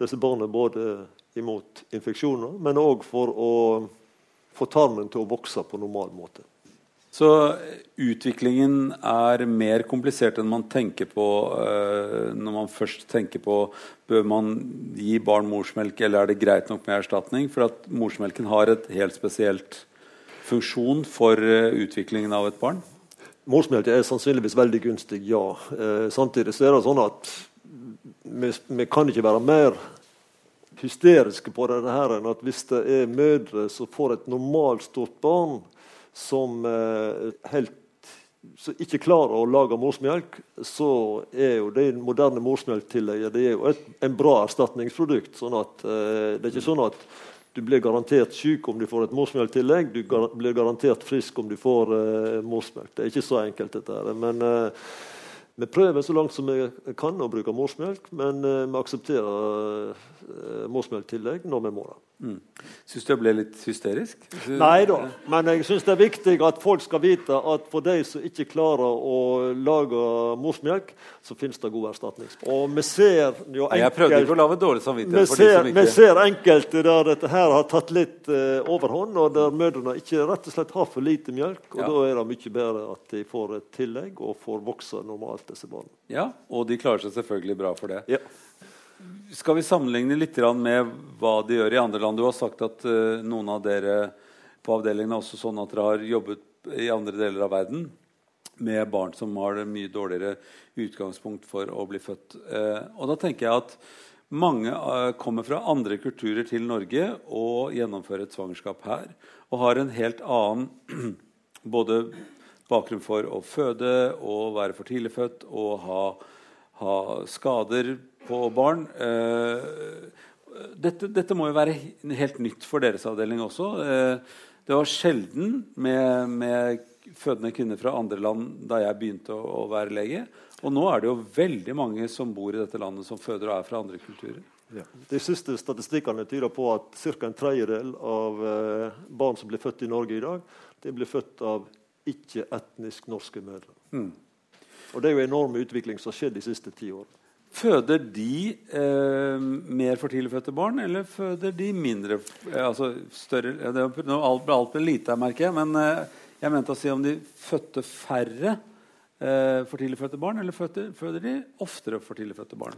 disse barna både imot infeksjoner, men òg for å få tarmen til å vokse på normal måte.
Så utviklingen er mer komplisert enn man tenker på uh, når man først tenker på bør man gi barn morsmelk, eller er det greit nok med erstatning? For at morsmelken har et helt spesielt funksjon for uh, utviklingen av et barn?
Morsmelk er sannsynligvis veldig gunstig, ja. Uh, samtidig så er det sånn at vi, vi kan ikke være mer hysteriske på dette her, enn at hvis det er mødre som får et normalt stort barn som eh, helt som ikke klarer å lage morsmelk, så er jo det moderne morsmelktillegget en bra erstatningsprodukt. sånn at eh, Det er ikke sånn at du blir garantert syk om du får et morsmelktillegg. Du gar blir garantert frisk om du får eh, morsmelk. Det er ikke så enkelt, dette her. Men eh, vi prøver så langt som vi kan å bruke morsmelk, men uh, vi aksepterer uh, morsmelktillegg når vi må det. Mm.
Syns du jeg ble litt hysterisk?
Nei da, men jeg syns det er viktig at folk skal vite at for de som ikke klarer å lage morsmelk, så finnes det god erstatning. Og vi ser jo
enkelt, Jeg prøvde ikke å lage dårlig samvittighet
for ser, de som ikke Vi ser enkelte der dette her har tatt litt uh, overhånd, og der mødrene ikke rett og slett har for lite melk. Og ja. da er det mye bedre at de får et tillegg og får vokse normalt, disse barna.
Ja, og de klarer seg selvfølgelig bra for det.
Ja.
Skal vi sammenligne litt med hva de gjør i andre land? Du har sagt at uh, noen av dere på avdelingen er også sånn at dere har jobbet i andre deler av verden med barn som har det mye dårligere utgangspunkt for å bli født. Uh, og da tenker jeg at mange uh, kommer fra andre kulturer til Norge og gjennomfører et svangerskap her. Og har en helt annen både bakgrunn for å føde og være for tidlig født og ha, ha skader på barn. Eh, dette, dette, må jo være helt nytt for deres avdeling også. Eh, det var sjelden med, med, fødende kvinner fra andre land da jeg begynte å, å, være lege. Og nå er det jo veldig mange som bor i dette landet som føder og er fra andre kulturer.
Ja. De siste statistikkene tyder på at ca. en tredjedel av eh, barn som blir født i Norge i dag, de blir født av ikke-etnisk norske mødre. Mm. Og Det er jo enorm utvikling som har skjedd de siste ti årene.
Føder de eh, mer for tidlig fødte barn, eller føder de mindre eh, altså større, det, Alt ble alt lite her, merker jeg. Men eh, jeg mente å si om de fødte færre eh, for tidlig fødte barn, eller føder, føder de oftere for tidlig fødte barn?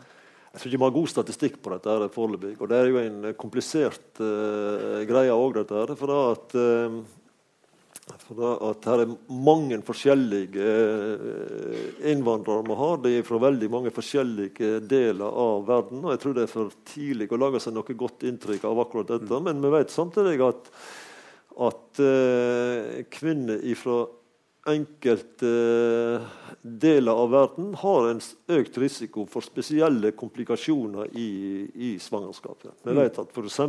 Jeg tror ikke vi har god statistikk på dette foreløpig. Og det er jo en komplisert eh, greie òg, dette. her, For da at uh, for at her er mange forskjellige eh, innvandrere vi har. De er fra veldig mange forskjellige deler av verden. og Jeg tror det er for tidlig å lage seg noe godt inntrykk av akkurat dette. Mm. Men vi vet samtidig at, at uh, kvinner fra enkelte deler av verden har en økt risiko for spesielle komplikasjoner i, i svangerskapet. Vi mm. vet at f.eks.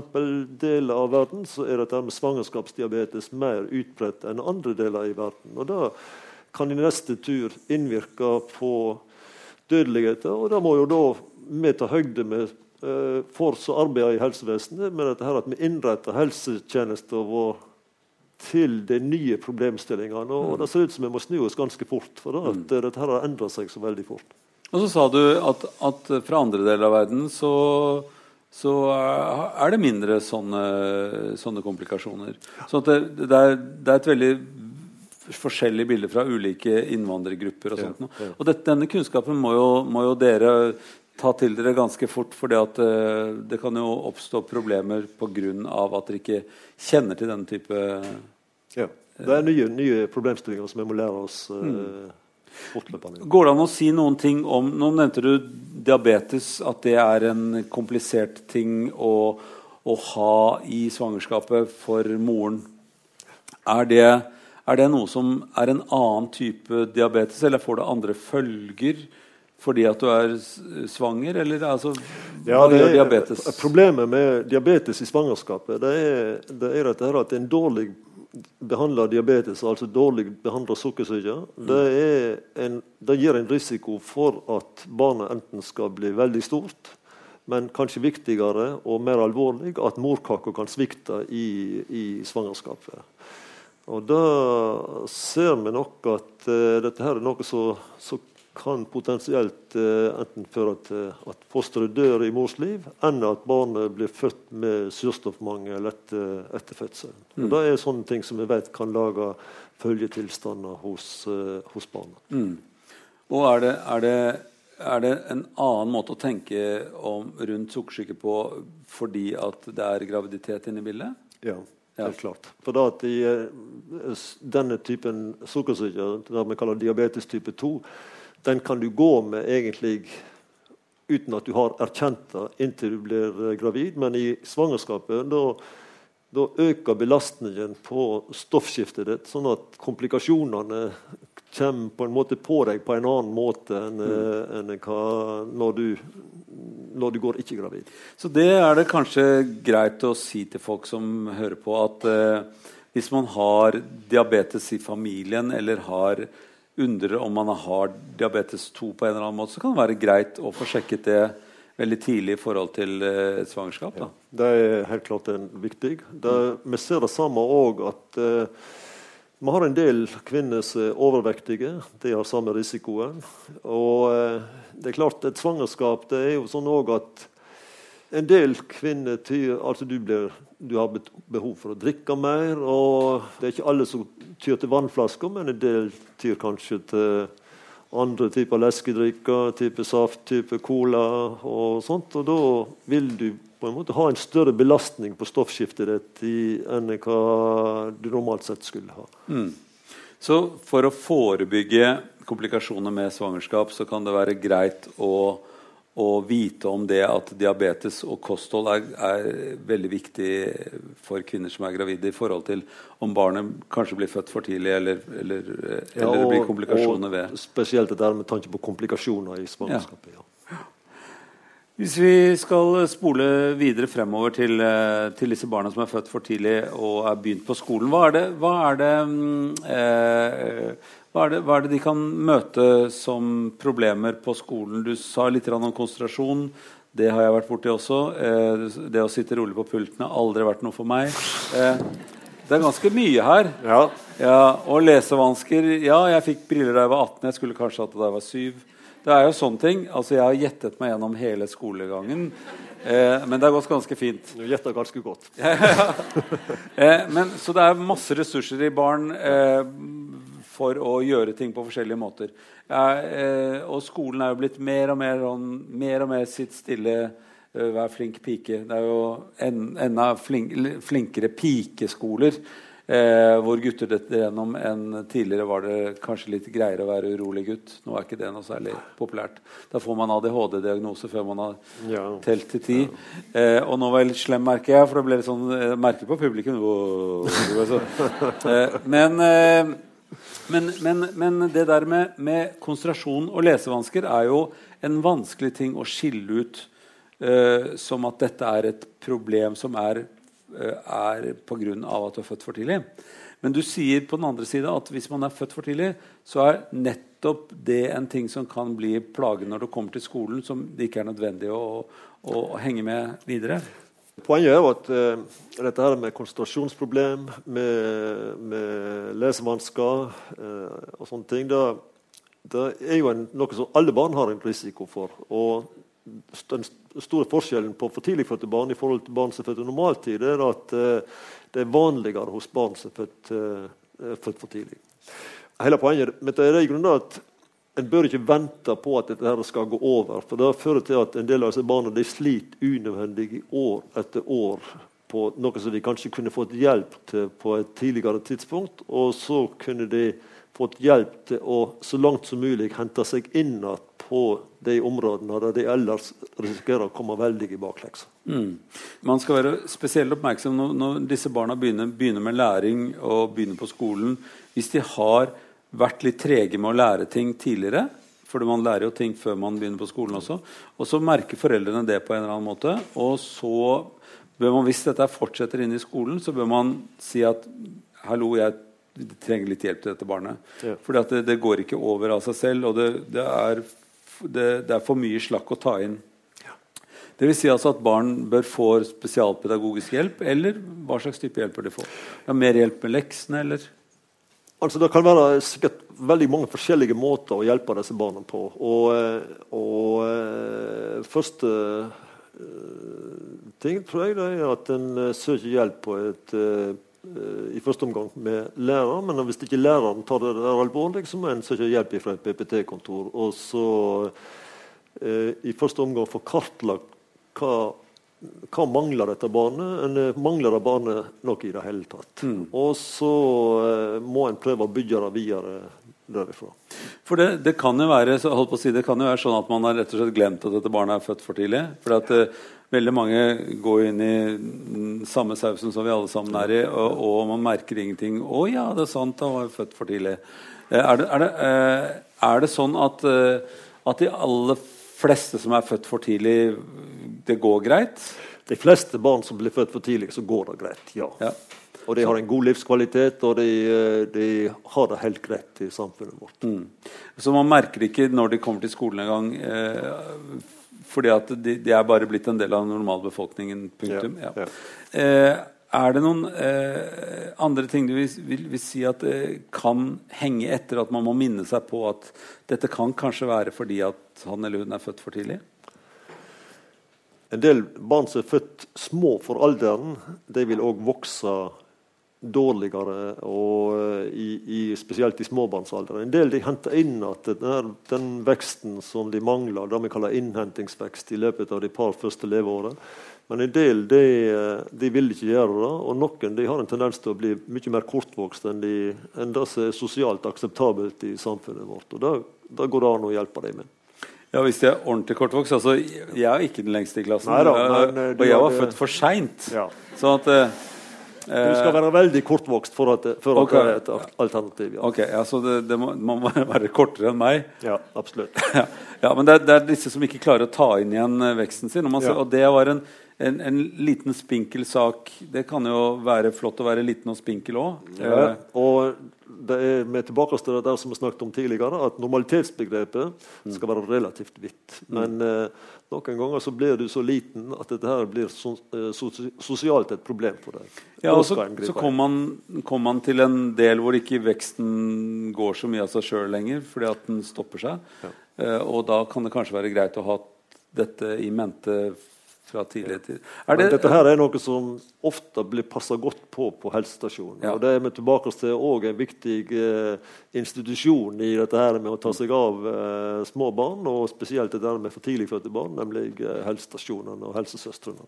deler av verden så er dette med svangerskapsdiabetes mer utbredt enn andre deler i verden. Og Da kan i neste tur innvirke på dødeligheten. Og da må jo da vi ta høyde med uh, for som arbeider i helsevesenet med dette her at vi innretter helsetjenesten vår til de nye problemstillingene. Og, mm. det ser ut som vi må snu oss ganske fort, for da, at mm. dette har endra seg så veldig fort.
Og så sa du at, at fra andre deler av verden så, så er det mindre sånne, sånne komplikasjoner. Så det, det, er, det, er, et veldig forskjellig bilde fra ulike innvandrergrupper. Og sånt. Ja, ja. Og dette, denne kunnskapen må jo, må jo, dere ta til dere ganske fort, for det, eh, det kan jo oppstå problemer pga. at dere ikke kjenner til denne type
Ja. Det er nye, nye problemstillinger som vi må lære oss uh, fortløpende.
Går det an å si noen ting om Nå nevnte du diabetes, at det er en komplisert ting å, å ha i svangerskapet for moren. Er det, er det noe som er en annen type diabetes, eller får det andre følger? Fordi at du er svanger, eller altså,
ja, det er, diabetes? Problemet med diabetes i svangerskapet det er, det er at, er en dårlig behandla diabetes, altså dårlig behandla sukkersyke, mm. det, det, gir en risiko for at barnet enten skal bli veldig stort, men kanskje viktigere og mer alvorlig at morkaka kan svikte i, i svangerskapet. Og Da ser vi nok at uh, dette her er noe som kan potensielt eh, enten føre til at fosteret dør i mors liv, enn at barnet blir født med surstoffmangel etter, etter fødselen. Mm. Det er sånne ting som vi vet kan lage følgetilstander hos, eh, hos barna. Mm.
Og er det, er, det, er det, en annen måte å tenke om, rundt sukkersyke på fordi at det er graviditet inne i bildet?
Ja. Helt klart. For da at uh, denne typen sukkersyke, det vi kaller diabetes type 2, den kan du gå med egentlig uten at du har erkjent det inntil du blir eh, gravid. Men i svangerskapet da, da øker belastningen på stoffskiftet ditt, sånn at komplikasjonene kommer på en måte på deg på en annen måte enn, mm. Eh, enn hva, når, du, når, du, går ikke gravid.
Så det er det kanskje greit å si til folk som hører på, at eh, hvis man har diabetes i familien eller har undrer om man har diabetes 2 på en eller annen måte, så kan det være greit å få sjekket det veldig tidlig i forhold til et svangerskap. Ja,
det er helt klart viktig. Det, vi ser det samme òg at eh, vi har en del kvinner som er overvektige. De har samme risikoen. Og eh, det er klart, et svangerskap det er jo sånn òg at en del kvinner tyr, altså du, blir, du, har behov for å drikke mer. og Det er ikke alle som tyr til vannflasker, men en del tyr kanskje til andre typer leskedrikker, type saft, type cola og sånt. Og da vil du på en måte ha en større belastning på stoffskiftet ditt enn hva du normalt sett skulle ha. Mm.
Så for å forebygge komplikasjoner med svangerskap, så kan det være greit å å vite om det at diabetes og kosthold er, er, veldig viktig for kvinner som er gravide, i forhold til om barnet kanskje blir født for tidlig, eller, eller, eller ja, og, det blir komplikasjoner ved
Spesielt det der med tanke på komplikasjoner i svangerskapet. Ja.
Hvis vi skal spole videre fremover til, eh, til, disse barna som er født for tidlig og er begynt på skolen, hva er det, hva er det mm, eh, hva er, det, hva er, det, de kan møte som problemer på skolen? Du sa litt om konsentrasjon. Det har jeg vært borti også. Eh, det å sitte rolig på pulten har aldri vært noe for meg. Eh, det er ganske mye her.
Ja.
ja og lesevansker Ja, jeg fikk briller da jeg var 18. Jeg skulle kanskje hatt det da jeg var 7. Det er jo sånne ting. Altså, jeg har gjettet meg gjennom hele skolegangen. Eh, men det har gått ganske fint.
Du gjetta ganske godt.
eh, men, så det er masse ressurser i barn. Eh, for å gjøre ting på forskjellige måter. Eh, og skolen er jo blitt mer og mer, sånn, mer, og mer sitt stille, uh, vær flink pike. Det er jo en, enda flink, flinkere pikeskoler eh, hvor gutter detter gjennom enn tidligere var det kanskje litt greiere å være urolig gutt. Nå er ikke det noe særlig populært. Da får man ADHD-diagnose før man har ja. telt til ti. Ja. Eh, og nå var jeg litt slem, merker jeg, for det ble litt sånn eh, merke på publikum. Eh, men men, men, men, det der med, med, konsentrasjon og lesevansker er jo en vanskelig ting å skille ut uh, som at dette er et problem som er, uh, er pga. at du er født for tidlig. Men du sier på den andre side at hvis man er født for tidlig, så er nettopp det en ting som kan bli plage når du kommer til skolen, som det ikke er nødvendig å, å, å henge med videre.
Poenget er jo at uh, dette her med konsentrasjonsproblem, med, med lesevansker uh, og sånne ting, det, det er jo en, noe som alle barn har en risiko for. Og den store forskjellen på for tidlig fødte barn i forhold til barn som er født i normaltid, er at uh, det er vanligere hos barn som er født, født for tidlig. Hele poenget med det er i grunnen at en bør ikke vente på at dette her skal gå over. for Det fører til at en del av disse barna de sliter unødvendig år etter år på noe som de kanskje kunne fått hjelp til på et tidligere tidspunkt. Og så kunne de fått hjelp til å så langt som mulig hente seg inn igjen på de områdene der de ellers risikerer å komme veldig i bakleksa.
Mm. Man skal være spesielt oppmerksom når, når disse barna begynner, begynner med læring og begynner på skolen. Hvis de har vært litt trege med å lære ting tidligere. For man lærer jo ting før man begynner på skolen også. Og så merker foreldrene det på en eller annen måte. Og så bør man, hvis dette fortsetter inn i skolen, så bør man si at hallo, jeg trenger litt hjelp til dette barnet. Ja. Fordi det, det, går ikke over av seg selv, og det, det, er, det, er, for mye slakk å ta inn. Ja. Det vil si altså at barn bør få spesialpedagogisk hjelp, eller hva slags type hjelp bør de få? Ja, mer hjelp med leksene, eller?
Altså, det kan være sikkert veldig mange forskjellige måter å hjelpe disse barna på. Og, eh, og eh, første uh, ting tror jeg er at en søker hjelp på et i første omgang med lærer, men hvis ikke læreren tar det der alvorlig, så må en søke hjelp fra et PPT-kontor. Og så i første omgang få kartlagt hva hva mangler dette barnet? En eh, mangler det barnet noe i det hele tatt? Mm. Og så eh, må en prøve å bygge det videre derifra.
For det, det, kan være holdt på å si, det kan jo være sånn at man har rett og slett glemt at dette barnet er født for tidlig. For at eh, Veldig mange går inn i samme sausen som vi alle sammen er i, og, og man merker ingenting. 'Å ja, det er sant, han var født for tidlig'. Er det, er det, er det sånn at, at de aller fleste som er født for tidlig, det går greit?
De fleste barn som blir født for tidlig, så går det greit. ja. ja. Og de har en god livskvalitet, og de, eh, de har det helt greit i samfunnet vårt. Mm.
Så man merker ikke når de kommer til skolen engang, eh, fordi at de, de, er bare blitt en del av normalbefolkningen. Punktum. Ja, ja. Eh, er det noen eh, andre ting du vil, vil, vil si at eh, kan henge etter at man må minne seg på at dette kan kanskje være fordi at han eller hun er født for tidlig?
En del barn som er født små for alderen, de vil òg vokse dårligere, og eh, i, i, spesielt i småbarnsalderen. En del de henter inn at den, den, veksten som de mangler, det vi kaller innhentingsvekst, i løpet av de par første leveårene. Men en del de, de, vil ikke gjøre det, og noen de har en tendens til å bli mye mer kortvokst enn, de, enn det som er sosialt akseptabelt i samfunnet vårt. Og det går det an å hjelpe dem med.
Ja, Hvis de er ordentlig kortvokst altså, Jeg er ikke den lengste i klassen.
Neida,
og-
men, eh,
og jeg var født for seint.
Ja.
Sånn at eh,
Du skal være veldig kortvokst for at, for at
Ok.
det er et alternativ. Ja,
Ok, ja, Så det, det må, man må være kortere enn meg.
ja absolutt.
Ja, ja men det er, det er disse som ikke klarer å ta inn igjen eh, veksten sin. Og, man, ser- og det var en, en, en liten spinkel sak. Det kan jo være flott å være liten og spinkel òg.
Ja, og det er med tilbake til det der som vi snakket om tidligere, at normalitetsbegrepet skal være relativt vidt. Men eh, noen ganger så blir du så liten at dette her blir so eh, sosialt et problem for deg.
Ja, og så, så kommer man, kom man til en del hvor ikke veksten går så mye av seg sjøl lenger, fordi at den stopper seg. Eh, og da kan det kanskje være greit å ha dette i mente fra tidligere tid. Det,
dette her er noe som ofte blir passa godt på på helsestasjonen.
Ja.
Og det er vi tilbake til òg en viktig eh, institusjon i dette her med å ta seg av eh, små barn, og spesielt det der med for tidlig fødte barn, nemlig eh, helsestasjonene og helsesøstrene.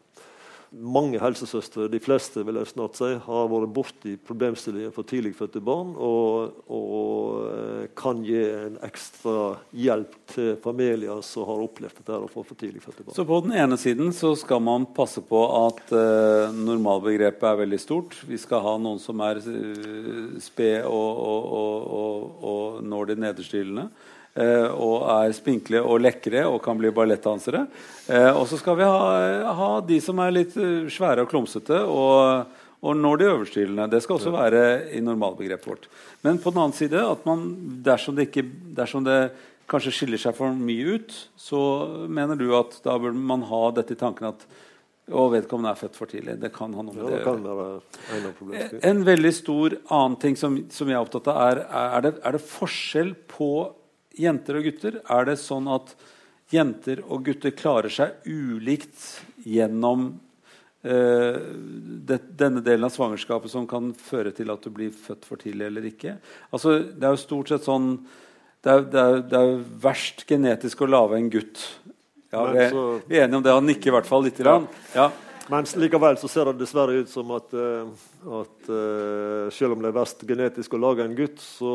Mange helsesøstre, de fleste vil jeg snart si, har vært borti problemstillingen for tidligfødte barn og, og eh, kan gi en ekstra hjelp til familier som har opplevd dette få for tidligfødte barn.
Så på den ene siden så skal man passe på at eh, normalbegrepet er veldig stort. Vi skal ha noen som er uh, sped og, og, og, og, og når de nederste hyllene. Eh, og er spinkle og lekre og kan bli ballettdansere. Eh, og så skal vi ha, ha de som er litt eh, svære og klumsete og, og når de øverste. Det skal også være i normalbegrepet vårt. Men på den annen side at man, dersom det, ikke, dersom det kanskje skiller seg for mye ut, så mener du at da bør man ha dette i tanken at og vedkommende er født for tidlig. Det kan ha noe med
Ja,
det
det en.
En veldig stor annen ting som, som jeg er opptatt av, er er det, er det forskjell på jenter og gutter. Er det sånn at jenter og gutter klarer seg ulikt gjennom eh, det, denne delen av svangerskapet som kan føre til at du blir født for tidlig eller ikke? Altså, det er jo stort sett sånn Det er, det er, det er verst genetisk å lage en gutt. Ja, vi, er, vi er enige om det. Han nikker i hvert fall lite grann. Ja.
Men likevel så ser det dessverre ut som at, eh, at eh, selv om det er verst genetisk å lage en gutt, så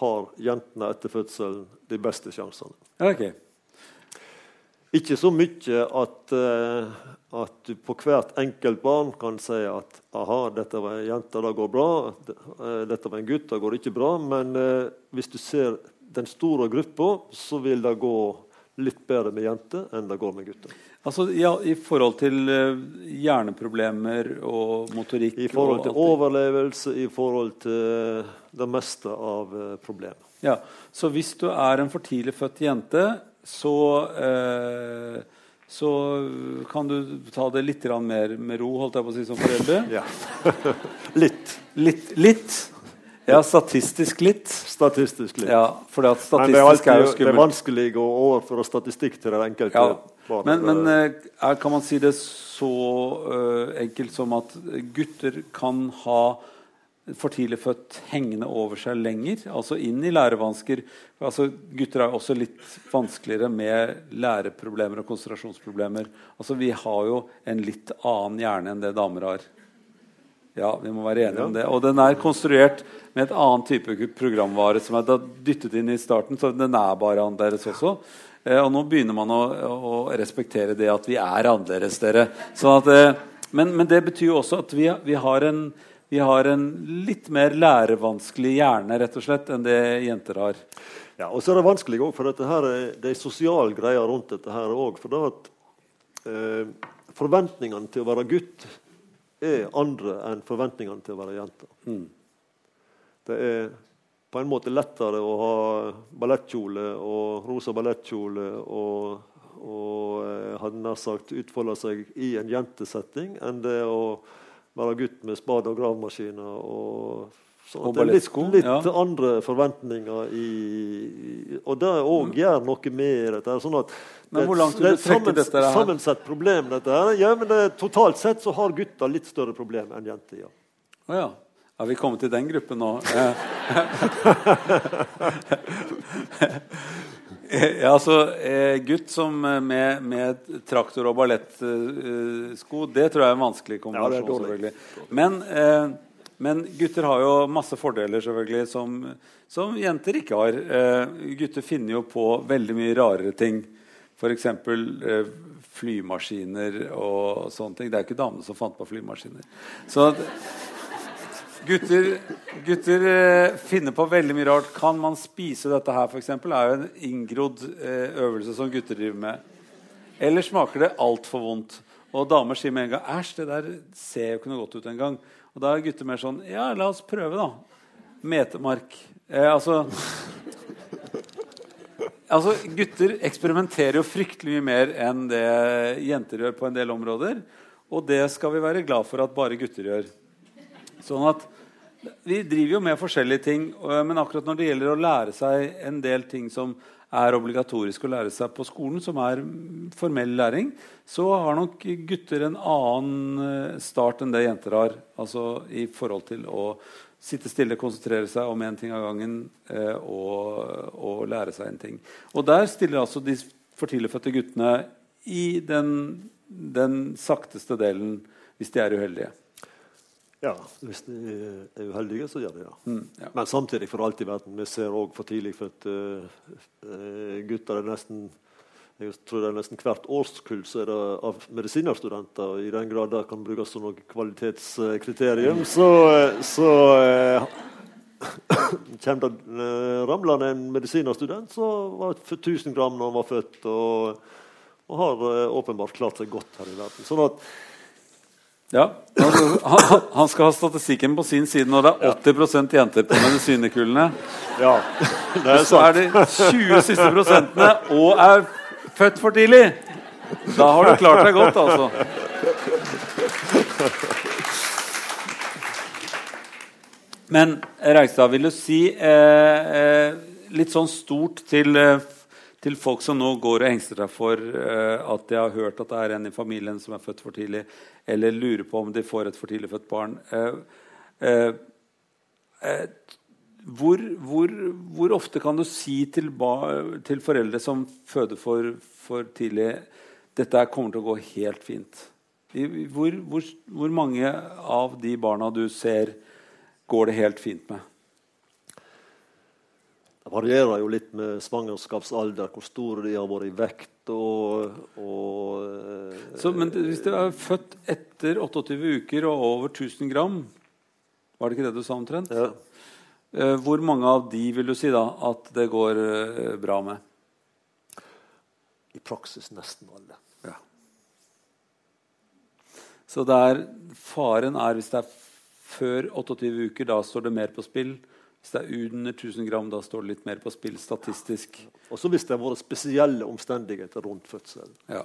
har jentene etter fødselen de beste sjansene.
Okay.
Ikke så mye at, eh, at du på hvert enkelt barn kan si at aha, dette var en jente, det går bra. Dette var en gutt, det går ikke bra. Men hvis du ser den store gruppa, så vil det gå litt bedre med jenter enn det går med gutter.
Altså, ja, I forhold til eh, hjerneproblemer og motorikk
I forhold til overlevelse, i forhold til det meste av eh, problemet.
Ja, Så hvis du er en for tidlig født jente, så, eh, så kan du ta det litt mer med ro, holdt jeg på å si, som foreldre.
Ja. litt.
Litt. litt. Ja, statistisk litt.
Statistisk litt.
Ja, for at
Men det er,
alltid, er, jo
det er vanskelig å overføre statistikk til det enkelte
Ja. Men, men eh, er, kan man si det så uh, enkelt som at gutter kan ha for tidlig født hengende over seg lenger, altså inn i lærevansker. Altså, gutter er også litt vanskeligere med læreproblemer og konsentrasjonsproblemer. Altså, vi har jo en litt annen hjerne enn det damer har. Ja, vi må være enige om det. Og den er konstruert med et annet type programvare som er dyttet inn i starten, så den er bare annerledes også. Eh, og nå begynner man å, å respektere det at vi er annerledes, dere. Sånn at, eh, men, men det betyr jo også at vi, vi, har en, vi har en litt mer lærevanskelig hjerne rett og slett enn det jenter har.
Ja, og så er det vanskelig òg, for dette her er, det er sosial greie rundt dette her òg. For det at eh, forventningene til å være gutt er andre enn forventningene til å være jente. Det er på en måte lettere å ha ballettkjole og rosa ballettkjole og, og eh, hadde nær sagt utfolde seg i en jentesetting enn det å være gutt med spade og gravemaskiner og
Og
det er litt, litt
ja.
andre forventninger i, Og det òg gjør noe med dette. Sånn at
Men hvor langt vil
det er
du trekke
sammens-
dette her?
Sammensett problem, dette her. Ja, men det, totalt sett så har gutta litt større problem enn jenter. Ja.
Oh, ja. Har vi kommet til den gruppen nå? Eh. ja, altså eh, Gutt som eh, med, med traktor og ballettsko, det tror jeg er en vanskelig kombinasjon.
Ja,
selvfølgelig. Men, eh, Men gutter har jo masse fordeler selvfølgelig som, som jenter ikke har. Eh, gutter finner jo på veldig mye rarere ting. F.eks. Eh, flymaskiner og sånne ting. Det er jo ikke damene som fant på flymaskiner. Så gutter, gutter eh, finner på veldig mye rart. Kan man spise dette her, f.eks.? er jo en inngrodd eh, øvelse som gutter driver med. Eller smaker det altfor vondt? Og damer sier med en gang 'æsj, det der ser jo ikke noe godt ut engang'. Og da er gutter mer sånn 'ja, la oss prøve', da. Metemark. Eh, altså Altså, Gutter eksperimenterer jo fryktelig mye mer enn det jenter gjør på en del områder. Og det skal vi være glad for at bare gutter gjør. Sånn at Vi driver jo med forskjellige ting, men akkurat når det gjelder å lære seg en del ting som er obligatorisk å lære seg på skolen, som er formell læring, så har nok gutter en annen eh, start enn det jenter har. Altså i forhold til å sitte stille, konsentrere seg om én ting av gangen eh, og, og, lære seg en ting. Og der stiller altså de for tidligfødte guttene i den, den sakteste delen hvis de er uheldige.
Ja, hvis de er uheldige, så gjør de det. Ja. Mm, ja. Men samtidig for alt i verden. Vi ser òg for tidlig fødte uh, gutter er nesten jeg tror det er nesten Hvert årskull så er det av medisinerstudenter. og I den grad det kan brukes som noe kvalitetskriterium, så, så uh, kommer det ramlende en medisinerstudent som var for 1000 gram når han var født, og, og har uh, åpenbart klart seg godt her i verden. Sånn at
ja, han, han, skal ha statistikken på sin side når det er 80% jenter på medisinerkullene.
Ja,
det er sant. så er det 20 siste prosentene og er født for tidlig. Da har du klart deg godt, altså. Men Reigstad, vil du si eh, eh, litt sånn stort til eh, til folk som nå går og engster seg for uh, at de har hørt at det er en i familien som er født for tidlig, eller lurer på om de får et for tidlig født barn. Uh, uh, hvor, hvor, hvor, ofte kan du si til, til foreldre som føder for, for, tidlig dette kommer til å gå helt fint? Hvor, hvor mange av de barna du ser, går det helt fint med?
Det varierer jo litt med svangerskapsalder, hvor store de har vært i vekt. Og, og
Så, Men hvis du er født etter 28 uker og over 1000 gram, var det ikke det du sa omtrent?
Ja.
Eh, hvor mange av de vil du si da at det går eh, bra med?
I praksis nesten alle.
Ja. Så er, faren er hvis det er før 28 uker, da står det mer på spill. Hvis det er under 1000 gram, da står det litt mer på spill statistisk.
Og så hvis det har vært spesielle omstendigheter rundt fødselen.
Ja.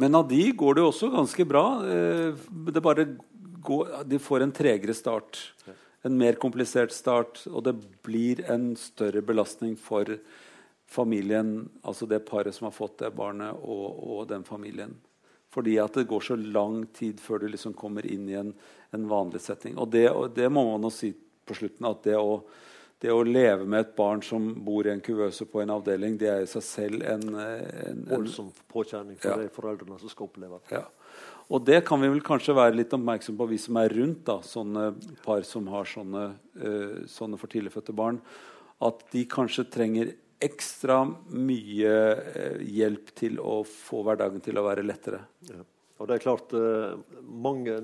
Men av de går det også ganske bra. Eh, det bare går, de får en tregere start. En mer komplisert start, og det blir en større belastning for familien, altså det paret som har fått det barnet, og, og den familien. Fordi at det går så lang tid før du liksom kommer inn i en, en vanlig setting. Og det, og det må man også si på slutten at det å, det å, leve med et barn som bor i en kuvøse på en avdeling, det er i seg selv en, en,
Voldsom påkjenning for ja. de foreldrene som skal oppleve
det. Ja. Og det kan vi vel kanskje være litt oppmerksom på, vi som er rundt da, sånne par som har sånne, uh, sånne for tidligfødte barn. At de kanskje trenger ekstra mye uh, hjelp til å få hverdagen til å være lettere.
Ja. Og det er klart, uh, mange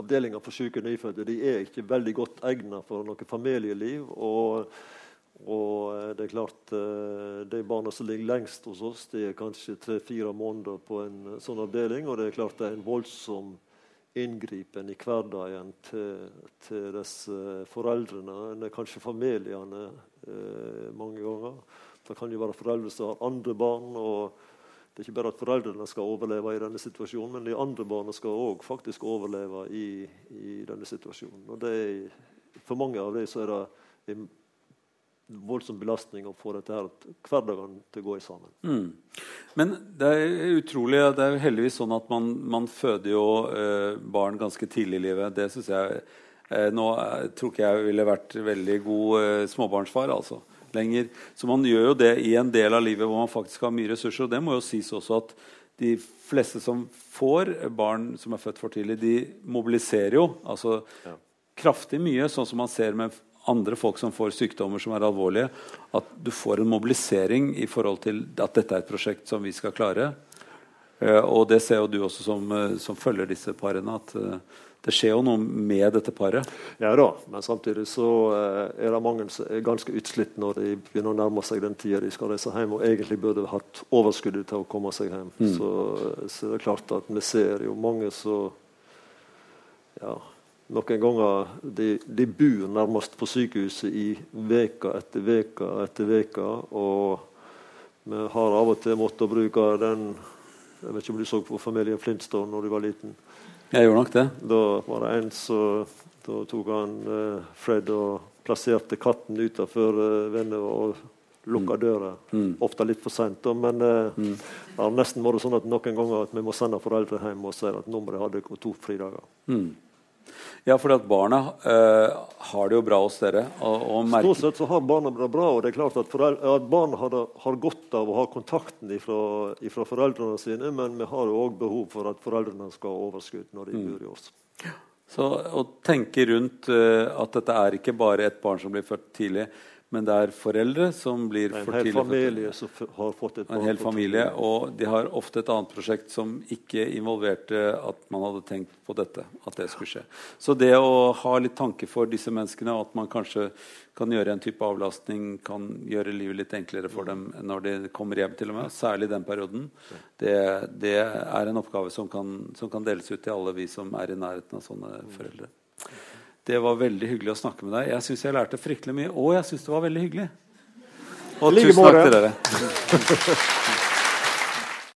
avdelinger for syke nyfødte de er ikke veldig godt egnet for noe familieliv. og, og eh, det er klart, eh, De barna som ligger lengst hos oss, de er kanskje tre-fire måneder på en eh, sånn avdeling. Og det er klart det er en voldsom inngripen i hverdagen til, til disse foreldrene, kanskje familiene, mange ganger. Det kan jo være foreldre som har andre barn. og det er ikke bare at foreldrene skal overleve i denne situasjonen, men de andre barna skal òg faktisk overleve i, i, denne situasjonen. Og er, For mange av dem er det en voldsom belastning å få dette her, hverdagen til å gå sammen.
Mm. Men det er utrolig, det er heldigvis sånn at man, man føder jo eh, barn ganske tidlig i livet. Det syns jeg eh, Nå eh, tror ikke jeg ville vært veldig god eh, småbarnsfar. altså lenger. Så man gjør jo det i en del av livet hvor man faktisk har mye ressurser. Og det må jo sies også at de fleste som får barn som er født for tidlig, de mobiliserer jo. Altså, ja. kraftig mye, sånn som man ser med andre folk som får sykdommer som er alvorlige, at du får en mobilisering i forhold til at dette er et prosjekt som vi skal klare. Uh, og det ser jo du også som, uh, som følger disse parene, at uh, det skjer jo noe med dette paret.
Ja da, men samtidig så er det mange som er ganske utslitt når de begynner å nærme seg den tida de skal reise hjem, og egentlig burde hatt overskuddet til å komme seg hjem. Mm. Så, så det er klart at vi ser jo mange som ja, noen ganger de, de bor nærmest på sykehuset i veka etter veka etter veka. Og vi har av og til måttet bruke den Jeg vet ikke om du så på familien Flintstone når du var liten?
Jeg gjorde nok det.
Da var det en som tok han eh, Fred og plasserte katten utafor eh, venner og lukka mm. døra. Mm. Ofte litt for seint, men eh, mm. det har nesten vært sånn at noen ganger at vi må sende foreldre hjem og si at nå må de ha to fridager. Mm.
Ja, for at barna uh, har det jo bra hos dere. Og,
og Stort sett så har barna det bra. og det er klart At, at barna har, har, godt av å ha kontakten fra foreldrene sine, men vi har jo òg behov for at foreldrene skal ha overskudd når de mm. bor i oss.
Så å tenke rundt uh, at dette er ikke bare et barn som blir født tidlig, men det er foreldre som blir
for
tidlig
En familie som har fått et
barn. En hel familie, Og de har ofte et annet prosjekt som ikke involverte at man hadde tenkt på dette. at det skulle skje. Så det å ha litt tanke for disse menneskene, og at man kanskje kan gjøre en type avlastning, kan gjøre livet litt enklere for dem når de kommer hjem, til og med, særlig den perioden, det, det er en oppgave som kan, som kan deles ut til alle vi som er i nærheten av sånne foreldre. Det var veldig hyggelig å snakke med deg. Jeg syns jeg lærte fryktelig mye, og jeg syns det var veldig hyggelig. Og tusen takk til dere.